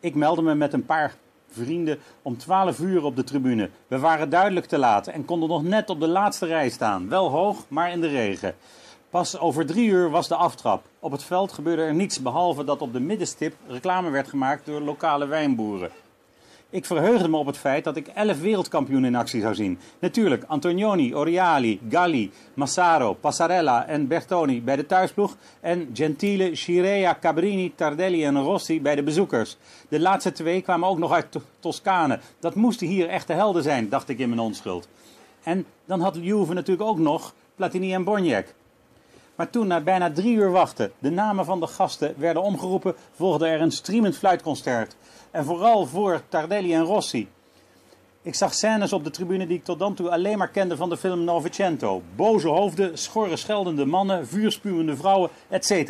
G: Ik meldde me met een paar vrienden om 12 uur op de tribune. We waren duidelijk te laat en konden nog net op de laatste rij staan. Wel hoog, maar in de regen. Pas over drie uur was de aftrap. Op het veld gebeurde er niets behalve dat op de middenstip reclame werd gemaakt door lokale wijnboeren. Ik verheugde me op het feit dat ik elf wereldkampioenen in actie zou zien. Natuurlijk Antonioni, Oriali, Galli, Massaro, Passarella en Bertoni bij de thuisploeg. En Gentile, Scirea, Cabrini, Tardelli en Rossi bij de bezoekers. De laatste twee kwamen ook nog uit To- Toscane. Dat moesten hier echte helden zijn, dacht ik in mijn onschuld. En dan had Juve natuurlijk ook nog Platini en Boniek. Maar toen, na bijna drie uur wachten, de namen van de gasten werden omgeroepen, volgde er een streamend fluitconcert. En vooral voor Tardelli en Rossi. Ik zag scènes op de tribune die ik tot dan toe alleen maar kende van de film Novecento. Boze hoofden, schorre scheldende mannen, vuurspuwende vrouwen, etc.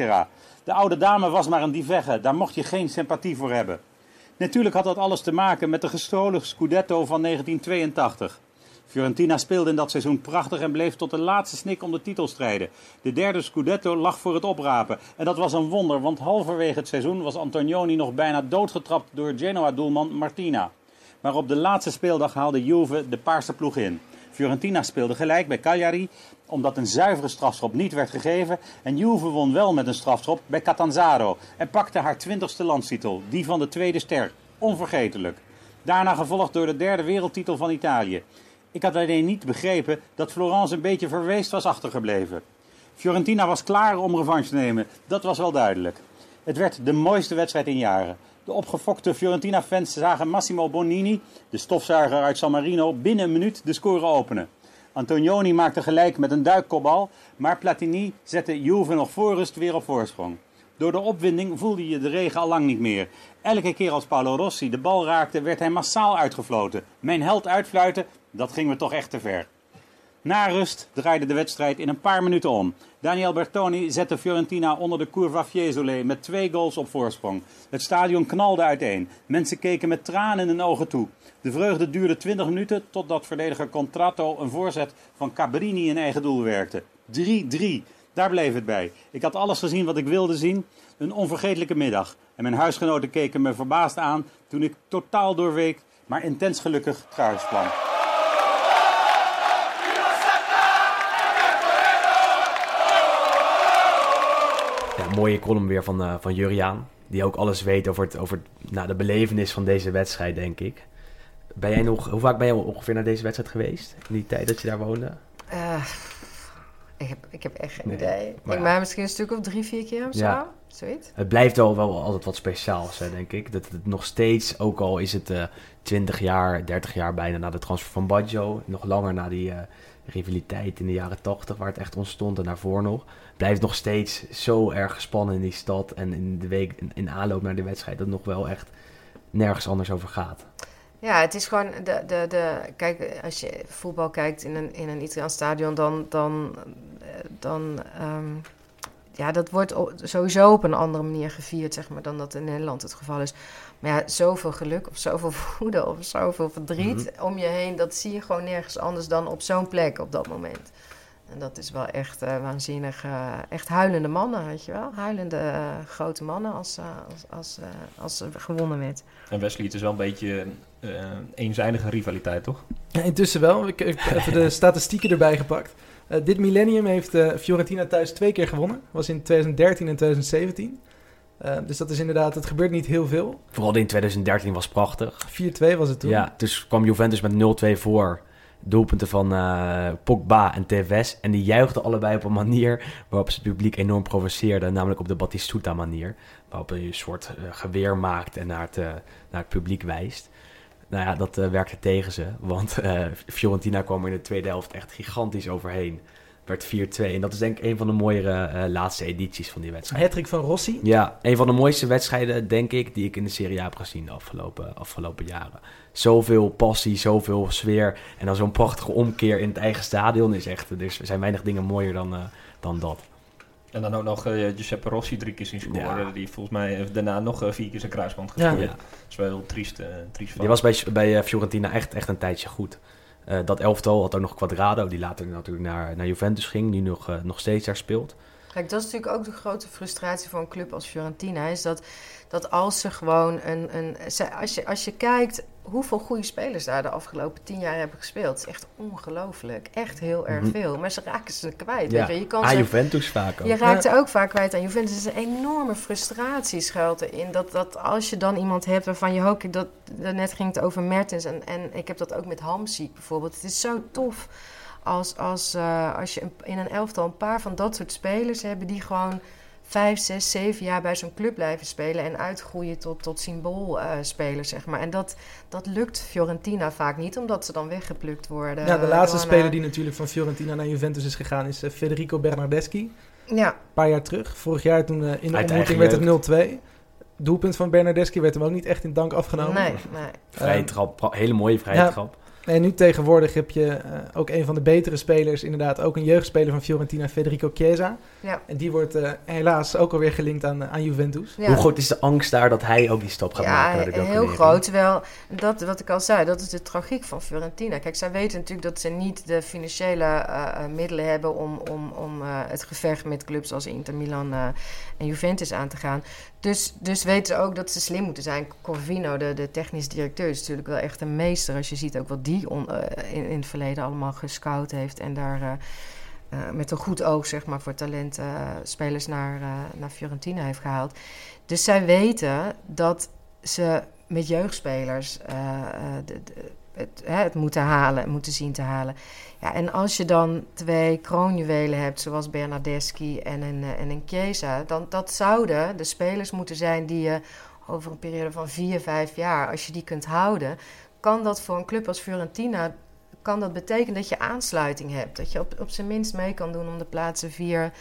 G: De oude dame was maar een divegge, daar mocht je geen sympathie voor hebben. Natuurlijk had dat alles te maken met de gestolen Scudetto van 1982. Fiorentina speelde in dat seizoen prachtig en bleef tot de laatste snik om de titel strijden. De derde Scudetto lag voor het oprapen. En dat was een wonder, want halverwege het seizoen was Antonioni nog bijna doodgetrapt door Genoa-doelman Martina. Maar op de laatste speeldag haalde Juve de paarse ploeg in. Fiorentina speelde gelijk bij Cagliari, omdat een zuivere strafschop niet werd gegeven. En Juve won wel met een strafschop bij Catanzaro en pakte haar twintigste landstitel, die van de tweede ster. Onvergetelijk. Daarna gevolgd door de derde wereldtitel van Italië. Ik had alleen niet begrepen dat Florence een beetje verweest was achtergebleven. Fiorentina was klaar om revanche te nemen, dat was wel duidelijk. Het werd de mooiste wedstrijd in jaren. De opgefokte Fiorentina-fans zagen Massimo Bonini, de stofzuiger uit San Marino, binnen een minuut de score openen. Antonioni maakte gelijk met een duikkopbal, maar Platini zette Juve nog voor rust weer op voorsprong. Door de opwinding voelde je de regen al lang niet meer. Elke keer als Paolo Rossi de bal raakte, werd hij massaal uitgefloten. Mijn held uitfluiten, dat ging me toch echt te ver. Na rust draaide de wedstrijd in een paar minuten om. Daniel Bertoni zette Fiorentina onder de Curva Fiesole met twee goals op voorsprong. Het stadion knalde uiteen. Mensen keken met tranen in hun ogen toe. De vreugde duurde 20 minuten totdat verdediger Contratto een voorzet van Cabrini in eigen doel werkte. 3-3. Daar bleef het bij. Ik had alles gezien wat ik wilde zien. Een onvergetelijke middag. En mijn huisgenoten keken me verbaasd aan toen ik totaal doorweek, maar intens gelukkig thuis kwam.
A: Ja, mooie column weer van, eh, van Juriaan. Die ook alles weet over, het, over nou, de belevenis van deze wedstrijd, denk ik. Ben jij nog, hoe vaak ben je ongeveer naar deze wedstrijd geweest? In die tijd dat je daar woonde?
E: Eh, ik, heb, ik heb echt geen
A: Nee,
E: idee.
A: maar
E: ik
A: ja.
E: maar misschien een stuk of drie, vier keer of zo.
A: Ja.
E: Zoiets.
A: Het blijft wel, wel altijd wat speciaals, hè, denk ik. Dat het nog steeds, ook al is het eh 20 jaar, 30 jaar bijna na de transfer van Baggio, nog langer na die rivaliteit in de jaren 80, waar het echt ontstond en daarvoor nog, blijft nog steeds zo erg gespannen in die stad en in de week in, aanloop naar de wedstrijd, dat het nog wel echt nergens anders over gaat.
E: Ja, het is gewoon de, de, de. Kijk, als je voetbal kijkt in een, in een Italiaans stadion, dan. dan, eh, dan ehm, ja, dat wordt sowieso op een andere manier gevierd, zeg maar, dan dat in Nederland het geval is. Maar ja, zoveel geluk of zoveel woede of zoveel verdriet om je heen, dat zie je gewoon nergens anders dan op zo'n plek op dat moment. En dat is wel echt eh, waanzinnig. eh, echt huilende mannen, weet je wel? Huilende eh, grote mannen als, eh, als, als, eh, als er gewonnen werd.
D: En Wesley, het is wel een beetje eh eenzijdige rivaliteit, toch?
C: Ja, intussen wel. Ik ik heb even de statistieken erbij gepakt. Eh, dit millennium heeft eh, Fiorentina thuis twee keer gewonnen. was in 2013 en 2017. Eh, dus dat is inderdaad, het gebeurt niet heel veel. 4-2
A: Vooral in 2013 was prachtig.
C: was het toen.
A: Ja, dus kwam Juventus met 0-2 voor. Doelpunten van eh, Pogba en Tevez. En die juichten allebei op een manier waarop ze het publiek enorm provoceerden. Namelijk op de Batistuta manier. Waarop je een soort eh, geweer maakt en naar het, naar het publiek wijst. Nou ja, dat werkte tegen ze. Want Fiorentina kwam er in de tweede helft echt gigantisch overheen. Werd 4-2. En dat is denk ik een van de mooiere eh, laatste edities van die wedstrijd.
C: Hattrick van Rossi.
A: Ja, een van de mooiste wedstrijden, denk ik, die ik in de Serie A heb gezien de afgelopen, afgelopen jaren. Zoveel passie, zoveel sfeer. En dan zo'n prachtige omkeer in het eigen stadion is echt... Er zijn weinig dingen mooier dan, eh, dan dat.
D: En dan ook nog eh, Giuseppe Rossi drie keer zien scoren.
A: Ja.
D: Die volgens mij heeft daarna nog eh, vier keer zijn kruisband gescoord.
A: Ja.
D: Dat is wel heel triest. eh triest.
A: Die was bij, bij eh, Fiorentina echt, echt een tijdje goed. Eh, dat elftal had ook nog Quadrado, die later natuurlijk naar, naar Juventus ging. Nu nog, eh, nog steeds daar speelt.
E: Kijk, dat is natuurlijk ook de grote frustratie voor een club als Fiorentina. Is dat, dat als ze gewoon een. een ze- als, je, als je kijkt hoeveel goede spelers daar de afgelopen tien jaar hebben gespeeld. Het is echt ongelooflijk. Echt heel erg
A: Mhm.
E: veel. Maar ze raken ze kwijt.
A: Ja,
E: Weet je. je kan
A: aan
E: ze,
A: Juventus vaak ook.
E: je raakt er ook vaak kwijt aan Juventus. Er is een enorme frustratie schuilt erin. Dat, dat als je dan iemand hebt waarvan je hoopt... Dat, net ging het over Mertens en, en ik heb dat ook met Hamziek bijvoorbeeld. Het is zo tof als, als, eh, als je in een elftal een paar van dat soort spelers hebben... die gewoon vijf, zes, zeven jaar bij zo'n club blijven spelen... en uitgroeien tot, tot symboolspelers, zeg maar. En dat, dat lukt Fiorentina vaak niet, omdat ze dan weggeplukt worden.
C: Ja, de laatste speler
E: eh,
C: die natuurlijk van Fiorentina naar Juventus is gegaan is eh, Federico Bernardeschi.
E: Ja,
C: Een paar jaar terug. Vorig jaar toen eh, in de
A: Uit
C: ontmoeting werd het 0-2. Doelpunt van Bernardeschi werd hem ook niet echt in dank afgenomen.
E: nee, nee.
A: Vrije trap, hele mooie vrije
C: ja.
A: trap.
C: En nu tegenwoordig heb je eh, ook een van de betere spelers, inderdaad ook een jeugdspeler van Fiorentina, Federico Chiesa.
E: Ja.
C: En die wordt eh, helaas ook alweer gelinkt aan, aan Juventus.
E: Ja.
A: Hoe groot is de angst daar dat hij ook die stap gaat maken naar de
E: Ja, heel groot. Terwijl, dat, wat ik al zei, dat is de tragiek van Fiorentina. Kijk, zij weten natuurlijk dat ze niet de financiële eh, eh, middelen hebben om, om, om eh, het gevecht met clubs als Inter, Milan eh, en Juventus aan te gaan. Dus, dus weten ze ook dat ze slim moeten zijn. Corvino, de, de technisch directeur, is natuurlijk wel echt een meester. Als je ziet ook wat die eh, in, in het verleden allemaal gescout heeft en daar... eh, eh, met een goed oog zeg maar, voor talent spelers naar, naar Fiorentina heeft gehaald. Dus zij weten dat ze met jeugdspelers de- het, hè, het moeten halen, moeten zien te halen. Ja, en als je dan twee kroonjuwelen hebt, zoals Bernardeschi en een, eh, en een Chiesa, dan dat zouden de spelers moeten zijn die je over een periode van vier, vijf jaar, als je die kunt houden, kan dat voor een club als Fiorentina, kan dat betekenen dat je aansluiting hebt. Dat je op, op zijn minst mee kan doen om de plaatsen vier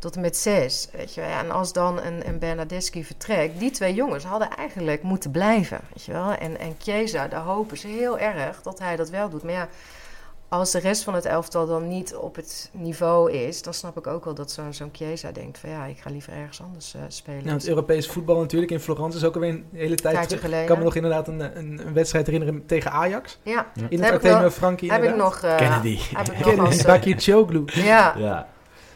E: tot en met zes. Weet je wel. En als dan een, een Bernardeschi vertrekt, die twee jongens hadden eigenlijk moeten blijven. Weet je wel. En, en Chiesa, daar hopen ze heel erg dat hij dat wel doet. Maar ja, als de rest van het elftal dan niet op het niveau is, dan snap ik ook wel dat zo'n zo'n Chiesa denkt van ja, ik ga liever ergens anders eh, spelen.
C: Nou, het Europees voetbal natuurlijk in Florence is ook alweer een hele tijd terug.
E: geleden.
C: Ik kan me nog inderdaad een, een, een wedstrijd herinneren tegen Ajax.
E: ja,
C: In
E: Heb
C: het Artemio
E: wel-
C: Frankie
E: heb ik nog, eh,
A: Kennedy.
E: Heb ik nog
C: Kennedy,
E: als, eh, ja,
A: Ja.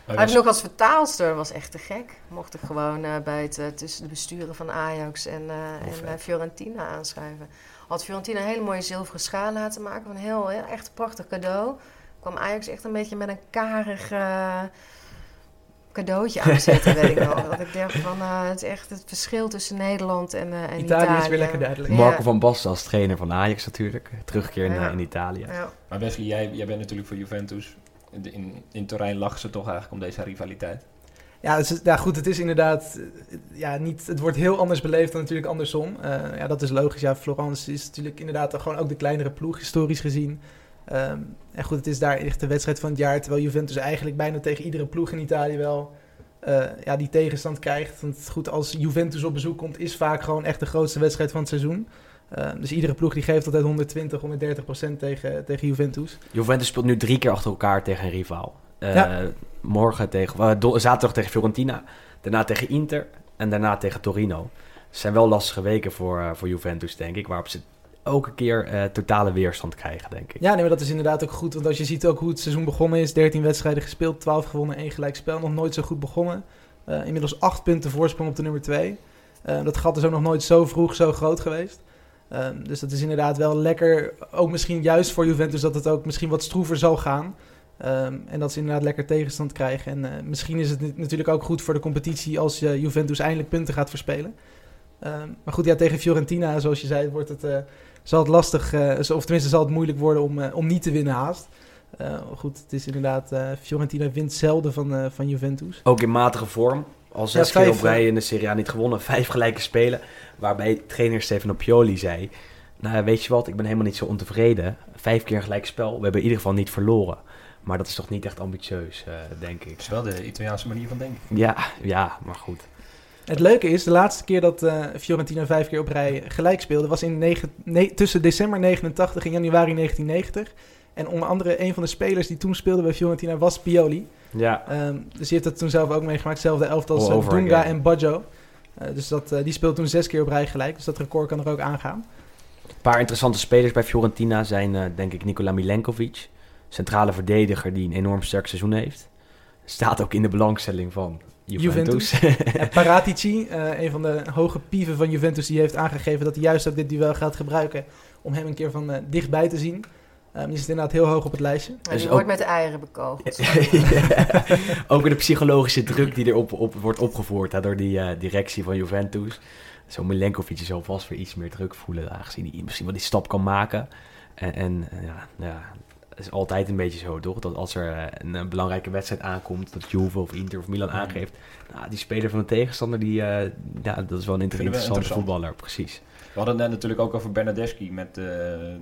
E: Heb ik
D: was-
E: nog als vertaalster, was echt te gek. Mocht ik gewoon eh, bij het, eh, tussen de besturen van Ajax en, eh, en Fiorentina aanschrijven. Had Fiorentina een hele mooie zilveren schaal laten maken. Van een heel, heel echt een prachtig cadeau. Kwam Ajax echt een beetje met een karig cadeautje aanzetten, weet ik nog. Dat ik dacht van, eh, het is echt het verschil tussen Nederland en, eh en Italië.
C: Italië is weer lekker duidelijk.
E: Ja.
A: Marco van Basten als trainer van Ajax natuurlijk. Terugkeer in,
E: Ja.
A: in Italië.
E: Ja.
D: Maar Wesley, jij, jij bent natuurlijk voor Juventus. In, in, Turijn lachen ze toch eigenlijk om deze rivaliteit.
C: Ja, goed, het is inderdaad... Ja, niet, het wordt heel anders beleefd dan natuurlijk andersom. Eh, ja, dat is logisch. Ja, Florence is natuurlijk inderdaad gewoon ook de kleinere ploeg, historisch gezien. Ehm, en goed, het is daar echt de wedstrijd van het jaar. Terwijl Juventus eigenlijk bijna tegen iedere ploeg in Italië wel eh, ja, die tegenstand krijgt. Want goed, als Juventus op bezoek komt, is vaak gewoon echt de grootste wedstrijd van het seizoen. Ehm, dus iedere ploeg die geeft altijd 120, 130 procent tegen, tegen Juventus.
A: Juventus speelt nu drie keer achter elkaar tegen een rivaal. Eh,
C: Ja.
A: Morgen tegen, do- zaterdag tegen Fiorentina, daarna tegen Inter en daarna tegen Torino. Het zijn wel lastige weken voor, eh, voor Juventus, denk ik, waarop ze elke keer totale weerstand krijgen, denk ik.
C: Ja, nee, maar dat is inderdaad ook goed. Want als je ziet ook hoe het seizoen begonnen is. 13 wedstrijden gespeeld, 12 gewonnen, 1 gelijk spel. Nog nooit zo goed begonnen. Inmiddels 8 punten voorsprong op de nummer 2. dat gat is ook nog nooit zo vroeg zo groot geweest. Eh, dus dat is inderdaad wel lekker. Ook misschien juist voor Juventus dat het ook misschien wat stroever zal gaan. Ehm, en dat ze inderdaad lekker tegenstand krijgen. En eh, misschien is het nat- natuurlijk ook goed voor de competitie als eh, Juventus eindelijk punten gaat verspelen. Ehm, maar goed, ja, tegen Fiorentina, zoals je zei, wordt het, eh, zal het lastig, of tenminste zal het moeilijk worden om, om niet te winnen haast. Goed, het is inderdaad, Fiorentina wint zelden van, van Juventus.
A: Ook in matige vorm. Al zes
C: Ja,
A: keer op rij in de Serie A niet gewonnen. Vijf gelijke spelen. Waarbij trainer Stefano Pioli zei... Nou, ja, weet je wat? Ik ben helemaal niet zo ontevreden. Vijf keer een gelijk spel. We hebben in ieder geval niet verloren. Maar dat is toch niet echt ambitieus, eh, denk ik.
D: Dat is wel de Italiaanse manier van denken.
A: Ja, ja, maar goed.
C: Het leuke is, de laatste keer dat eh, Fiorentina vijf keer op rij gelijk speelde, was in negen, ne- tussen december 89 en januari 1990. En onder andere een van de spelers die toen speelde bij Fiorentina was Pioli.
A: Ja,
C: Ehm, dus die heeft dat toen zelf ook meegemaakt. Hetzelfde elftal als eh, Dunga
A: again.
C: en Baggio. Eh, dus dat, eh, die speelde toen zes keer op rij gelijk. Dus dat record kan er ook aangaan.
A: een paar interessante spelers bij Fiorentina zijn denk ik Nikola Milenkovic. Centrale verdediger die een enorm sterk seizoen heeft. Staat ook in de belangstelling van Juventus.
C: En Paratici, een van de hoge pieven van Juventus, die heeft aangegeven dat hij juist ook dit duel gaat gebruiken om hem een keer van dichtbij te zien. Ehm, die zit inderdaad heel hoog op het lijstje.
E: Maar
A: Dus
E: die
A: ook-
E: wordt met eieren bekogeld.
A: Ja. Ook weer de psychologische druk die erop op, wordt opgevoerd hè, door die eh, directie van Juventus. Zo Milenkovic zal vast weer iets meer druk voelen, aangezien hij misschien wel die stap kan maken. En, en ja, ja, het is altijd een beetje zo, toch? Dat als er eh, een, belangrijke wedstrijd aankomt, dat Juve of Inter of Milan aangeeft, nou, die speler van de tegenstander, die, eh, ja, dat is wel een inter- interessante
D: interessant.
A: voetballer, precies.
D: We hadden het net natuurlijk ook over Bernardeschi met eh,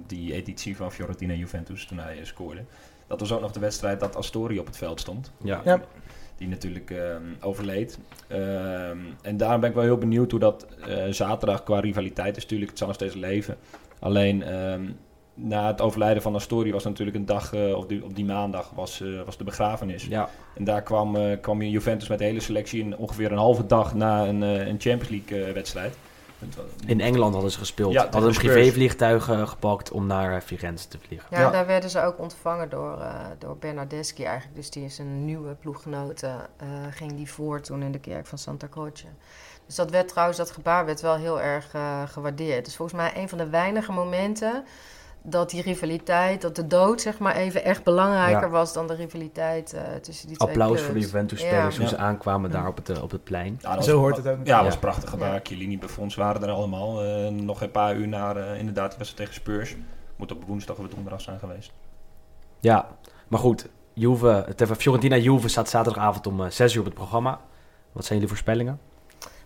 D: die editie van Fiorentina Juventus toen hij eh, scoorde. Dat was ook nog de wedstrijd dat Astori op het veld stond.
A: Ja.
C: Ja.
D: Die natuurlijk ehm, overleed. Ehm, en daarom ben ik wel heel benieuwd hoe dat eh, zaterdag qua rivaliteit is. Natuurlijk, het zal nog steeds leven. Alleen ehm, na het overlijden van Astori was natuurlijk een dag, eh, of die, op die maandag, was, eh, was de begrafenis.
A: ja.
D: En daar kwam, eh, kwam Juventus met de hele selectie in ongeveer een halve dag na een, eh, een Champions League eh, wedstrijd.
A: In Engeland hadden ze gespeeld.
D: Ja,
A: hadden een privévliegtuig gepakt om naar eh, Firenze te vliegen.
E: Ja,
D: Ja.
E: daar werden ze ook ontvangen door, eh door Bernardeschi eigenlijk. Dus die is een nieuwe ploeggenote, eh, ging die voor toen in de kerk van Santa Croce. Dus dat werd trouwens, dat gebaar werd wel heel erg gewaardeerd. Dus volgens mij een van de weinige momenten dat die rivaliteit, dat de dood zeg maar even echt belangrijker
A: Ja.
E: was dan de rivaliteit eh, tussen die twee
A: Applaus
E: clubs.
A: voor de Juventus-spelers
E: Ja.
A: toen ze aankwamen
C: Ja.
A: daar op het, eh, op het plein.
D: Ja, dat
C: Zo
D: was-
C: hoort het ook
D: Ja,
C: natuurlijk.
D: dat was prachtig gebaar. Chiellini, Buffons waren er allemaal. Eh, nog een paar uur na eh, inderdaad die wedstrijd tegen Spurs. Moet op woensdag of donderdag zijn geweest.
A: Ja, maar goed. Juve, het, Fiorentina-Juve staat zaterdagavond om eh 6 uur op het programma. Wat zijn jullie voorspellingen?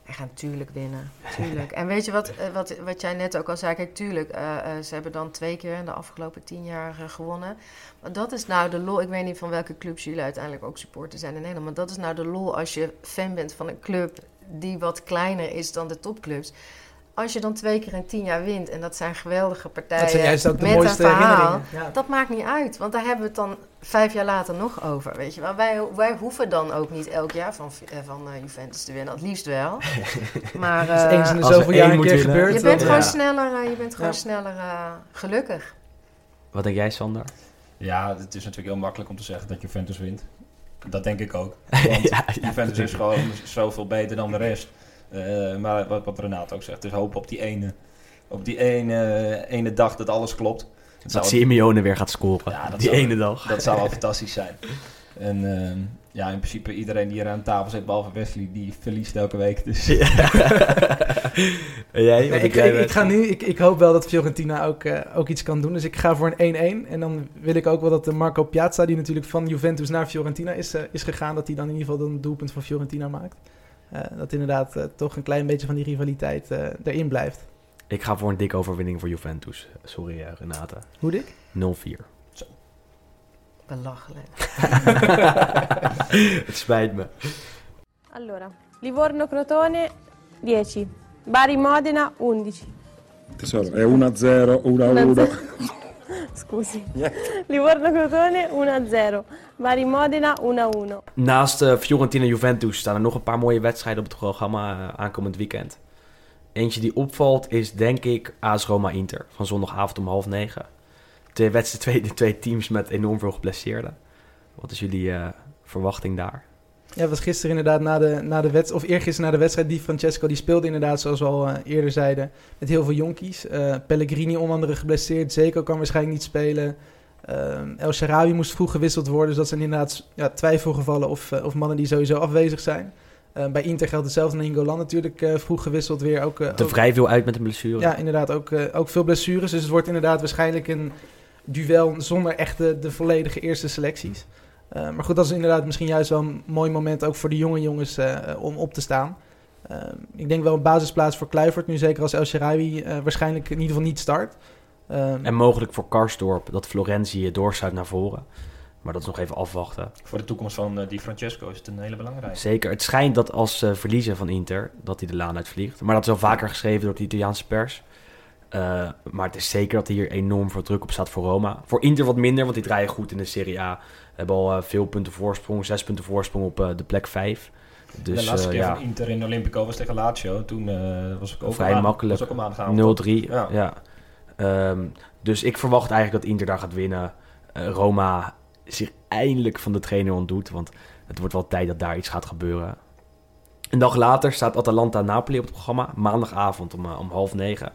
E: Hij gaat natuurlijk winnen. Tuurlijk. En weet je wat, eh, wat, wat jij net ook al zei? Kijk, tuurlijk, eh, eh, ze hebben dan twee keer in de afgelopen tien jaar gewonnen. Maar dat is nou de lol. Ik weet niet van welke clubs jullie uiteindelijk ook supporter zijn in Nederland. Maar dat is nou de lol als je fan bent van een club die wat kleiner is dan de topclubs. Als je dan twee keer in tien jaar wint en dat zijn geweldige partijen
C: Dat zijn juist ook de
E: met
C: mooiste
E: een verhaal,
C: herinneringen. Ja.
E: dat maakt niet uit, want daar hebben we het dan vijf jaar later nog over. Weet je wel. Wij, wij hoeven dan ook niet elk jaar van, eh, van eh, Juventus te winnen. Het liefst wel. Maar eh,
C: eens in de
A: er
C: zoveel jaar een
A: moet
C: keer gebeurt.
E: je
C: dan-
E: bent gewoon
A: Ja.
E: sneller, je bent gewoon
C: Ja.
E: sneller gelukkig.
A: Wat denk jij, Sander?
D: Ja, het is natuurlijk heel makkelijk om te zeggen dat Juventus wint. Dat denk ik ook. Want
A: ja,
D: Juventus is gewoon zoveel beter dan de rest. Eh, maar wat, wat Renato ook zegt, dus hopen op die ene, op die ene, ene dag dat alles klopt.
A: Dat Simeone weer gaat scoren.
D: Ja, dat
A: die
D: zou-
A: ene dag.
D: Dat zou wel fantastisch zijn. En ehm, ja, in principe iedereen die hier aan tafel zit, behalve Wesley, die verliest elke week. Dus
A: en jij?
C: Nee, ik,
A: jij,
C: ik, ga nu, ik, ik hoop wel dat Fiorentina ook, eh, ook iets kan doen. Dus ik ga voor een 1-1. En dan wil ik ook wel dat de Marco Piazza, die natuurlijk van Juventus naar Fiorentina is, eh, is gegaan, dat hij dan in ieder geval een doelpunt van Fiorentina maakt. Eh, dat inderdaad eh, toch een klein beetje van die rivaliteit eh, erin blijft.
A: Ik ga voor een dikke overwinning voor Juventus. Sorry, Renate.
C: Hoe dik?
A: 0-4.
E: Belachelijk.
A: Het spijt me.
H: Allora, Livorno-Crotone 10, Bari-Modena 11.
I: Tesoro, è 1-0, 1-1.
H: 1-0. Scusi. Livorno-Crotone 1-0, Bari-Modena 1-1.
A: Naast eh, Fiorentina en Juventus staan er nog een paar mooie wedstrijden op het programma eh, aankomend weekend. Eentje die opvalt is denk ik AS Roma Inter van zondagavond om half negen. Twee wedstrijden, twee, twee teams met enorm veel geblesseerden. Wat is jullie eh, verwachting daar?
C: Ja, was gisteren inderdaad na de, na de wedstrijd, of eergisteren na de wedstrijd, die Francesco, die speelde inderdaad, zoals we al eh, eerder zeiden, met heel veel jonkies. Eh, Pellegrini onder andere geblesseerd, Zeko kan waarschijnlijk niet spelen. Ehm, El Sharawi moest vroeg gewisseld worden, dus dat zijn inderdaad ja, twijfelgevallen of, eh, of mannen die sowieso afwezig zijn. Eh, bij Inter geldt hetzelfde, Nainggolan natuurlijk eh, vroeg gewisseld weer. Ook, eh, ook-
A: vrij veel uit met een blessure.
C: ja, inderdaad, ook, eh, ook veel blessures. Dus het wordt inderdaad waarschijnlijk een duel zonder echt de, de volledige eerste selecties. Eh, maar goed, dat is inderdaad misschien juist wel een mooi moment ook voor de jonge jongens eh, om op te staan. Eh, ik denk wel een basisplaats voor Kluivert, nu zeker als El Sharawi eh, waarschijnlijk in ieder geval niet start. Eh,
A: En mogelijk voor Karsdorp dat Florenzi doorstuit naar voren. Maar dat is nog even afwachten.
D: voor de toekomst van eh, Di Francesco is het een hele belangrijke.
A: Zeker. Het schijnt dat als ze verliezen van Inter, dat hij de laan uitvliegt. Maar dat is al vaker geschreven door de Italiaanse pers. Eh, maar het is zeker dat er hier enorm veel druk op staat voor Roma. Voor Inter wat minder, want die draaien goed in de Serie A. Hebben al eh, veel punten voorsprong, zes punten voorsprong op eh, de plek vijf. Dus
D: de laatste keer
A: ja,
D: van Inter in Olympico was tegen Lazio. Toen was ik ook
A: Vrij makkelijk.
D: Was ook al maandagavond.
A: 0-3. Ja.
D: Ja.
A: Ehm, dus ik verwacht eigenlijk dat Inter daar gaat winnen. Roma zich eindelijk van de trainer ontdoet. Want het wordt wel tijd dat daar iets gaat gebeuren. Een dag later staat Atalanta-Napoli op het programma. Maandagavond om, om half negen.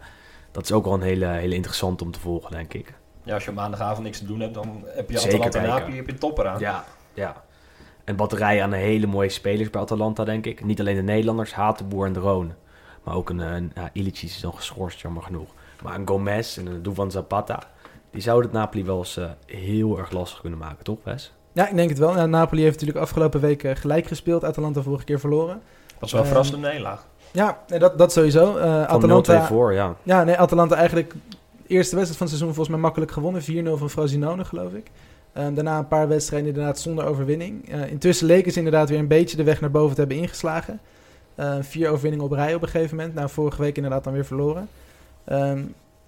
A: Dat is ook wel een hele, hele interessant om te volgen, denk ik.
D: Ja, als je op maandagavond niks te doen hebt, dan heb je
A: Zeker
D: Atalanta
A: weten.
D: Napoli heb je een topper aan.
A: Ja, ja. Een batterij aan hele mooie spelers bij Atalanta, denk ik. Niet alleen de Nederlanders, Hatenboer en Droon. Maar ook een, een ja, Ilicic is dan geschorst, jammer genoeg. Maar een Gomez en een Duvan Zapata... die zouden het Napoli wel eens eh, heel erg lastig kunnen maken, toch Wes?
C: ja, ik denk het wel. Ja, Napoli heeft natuurlijk afgelopen week eh, gelijk gespeeld. Atalanta vorige keer verloren.
D: Dat was wel een
C: Eh,
D: verrassende nederlaag.
C: Ja, nee, dat, dat sowieso.
A: 0-2
C: Atalanta,
A: voor, ja.
C: Ja, nee, Atalanta eigenlijk de eerste wedstrijd van het seizoen volgens mij makkelijk gewonnen. 4-0 van Frosinone, geloof ik. Ehm, daarna een paar wedstrijden inderdaad zonder overwinning. Eh, intussen leken ze inderdaad weer een beetje de weg naar boven te hebben ingeslagen. Eh, vier overwinningen op rij op een gegeven moment. Nou, vorige week inderdaad dan weer verloren. Ehm,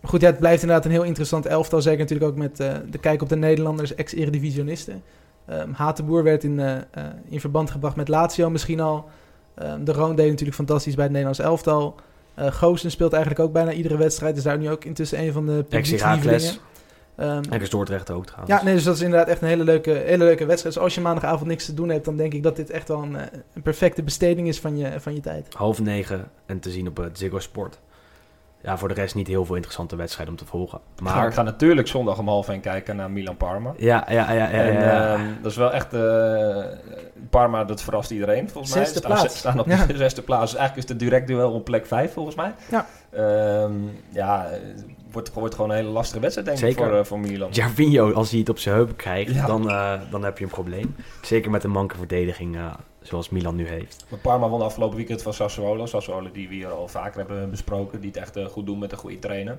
C: goed, ja, het blijft inderdaad een heel interessant elftal. Zeker natuurlijk ook met eh, de kijk op de Nederlanders, ex-eredivisionisten. Ehm Hatenboer werd in, in verband gebracht met Lazio misschien al. Ehm, de Roon deed natuurlijk fantastisch bij het Nederlands elftal. Eh Goosen speelt eigenlijk ook bijna iedere wedstrijd. Is daar nu ook intussen een van de publiekslievelingen.
A: Ex-Heracles.
C: Ehm,
A: En is Dordrecht ook trouwens.
C: ja, nee, dus dat is inderdaad echt een hele leuke, hele leuke wedstrijd. Dus als je maandagavond niks te doen hebt, dan denk ik dat dit echt wel een, eh, een perfecte besteding is van je, van je tijd.
A: Half negen en te zien op het Ziggo Sport. Ja, voor de rest niet heel veel interessante wedstrijden om te volgen.
D: Maar ik ga natuurlijk zondag om half één kijken naar Milan-Parma.
A: ja, ja, ja, ja,
D: en
A: ja.
D: ehm, dat is wel echt... eh, Parma, dat verrast iedereen volgens mij.
C: Zesde
D: Ze staan-
C: plaats.
D: Ze staan op
C: Ja.
D: de zesde plaats. Dus eigenlijk is het direct duel op plek vijf volgens mij.
C: Ja.
D: Ehm, ja, het wordt, wordt gewoon een hele lastige wedstrijd denk ik
A: Zeker.
D: voor, eh, voor Milan.
A: Jarvinho, als hij het op zijn heupen krijgt,
D: Ja.
A: dan, eh, dan heb je een probleem. Zeker met een manke verdediging eh, zoals Milan nu heeft.
D: Maar Parma won afgelopen weekend van Sassuolo. Sassuolo die we hier al vaker hebben besproken. Die het echt eh, goed doen met een goede trainer.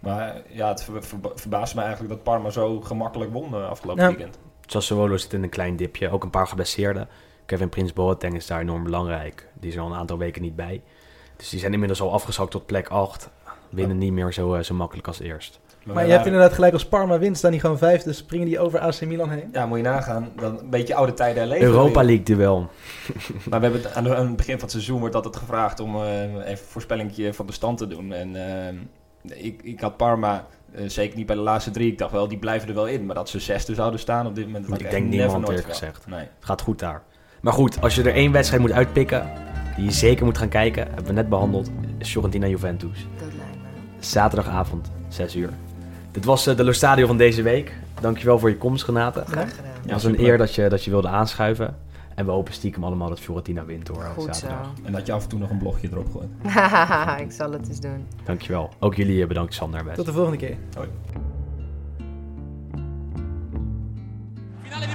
D: Maar ja, het ver- verba- verbaast me eigenlijk dat Parma zo gemakkelijk won eh, afgelopen weekend.
A: Sassuolo zit in een klein dipje, ook een paar geblesseerden. Kevin Prins Boateng is daar enorm belangrijk. Die is er al een aantal weken niet bij. Dus die zijn inmiddels al afgezakt tot plek 8. Winnen niet meer zo, eh, zo makkelijk als eerst.
C: Maar je hebt inderdaad gelijk als Parma wint, staan die gewoon vijf. Dus springen die over AC Milan heen.
D: Ja, moet je nagaan. Dan een beetje oude tijden herleven.
A: Europa
D: weer.
A: League duel.
D: Maar we hebben het, aan, het begin van het seizoen wordt altijd gevraagd om eh, even een voorspellingje van de stand te doen. En eh, ik, ik had Parma, eh, zeker niet bij de laatste drie. Ik dacht wel, die blijven er wel in. Maar dat ze zesde zouden staan op dit moment. had
A: Ik denk niemand
D: verwacht.
A: gezegd.
D: Nee.
A: Het gaat goed daar. Maar goed, als je er één wedstrijd moet uitpikken, die je zeker moet gaan kijken, hebben we net behandeld, is Fiorentina Juventus.
E: Dat lijkt me.
A: Zaterdagavond, 6 uur. Dit was eh, de Lustadio van deze week. Dankjewel voor je komst, Renate.
E: Graag gedaan.
A: Ja, het was een eer dat je, dat je wilde aanschuiven. En we hopen stiekem allemaal dat Fiorentina wint hoor.
E: Goed.
D: En dat je af en toe nog een blogje erop gooit.
E: ik zal het eens doen.
A: Dankjewel. Ook jullie eh, bedankt Sander.
C: Tot de volgende keer.
D: Hoi. Finale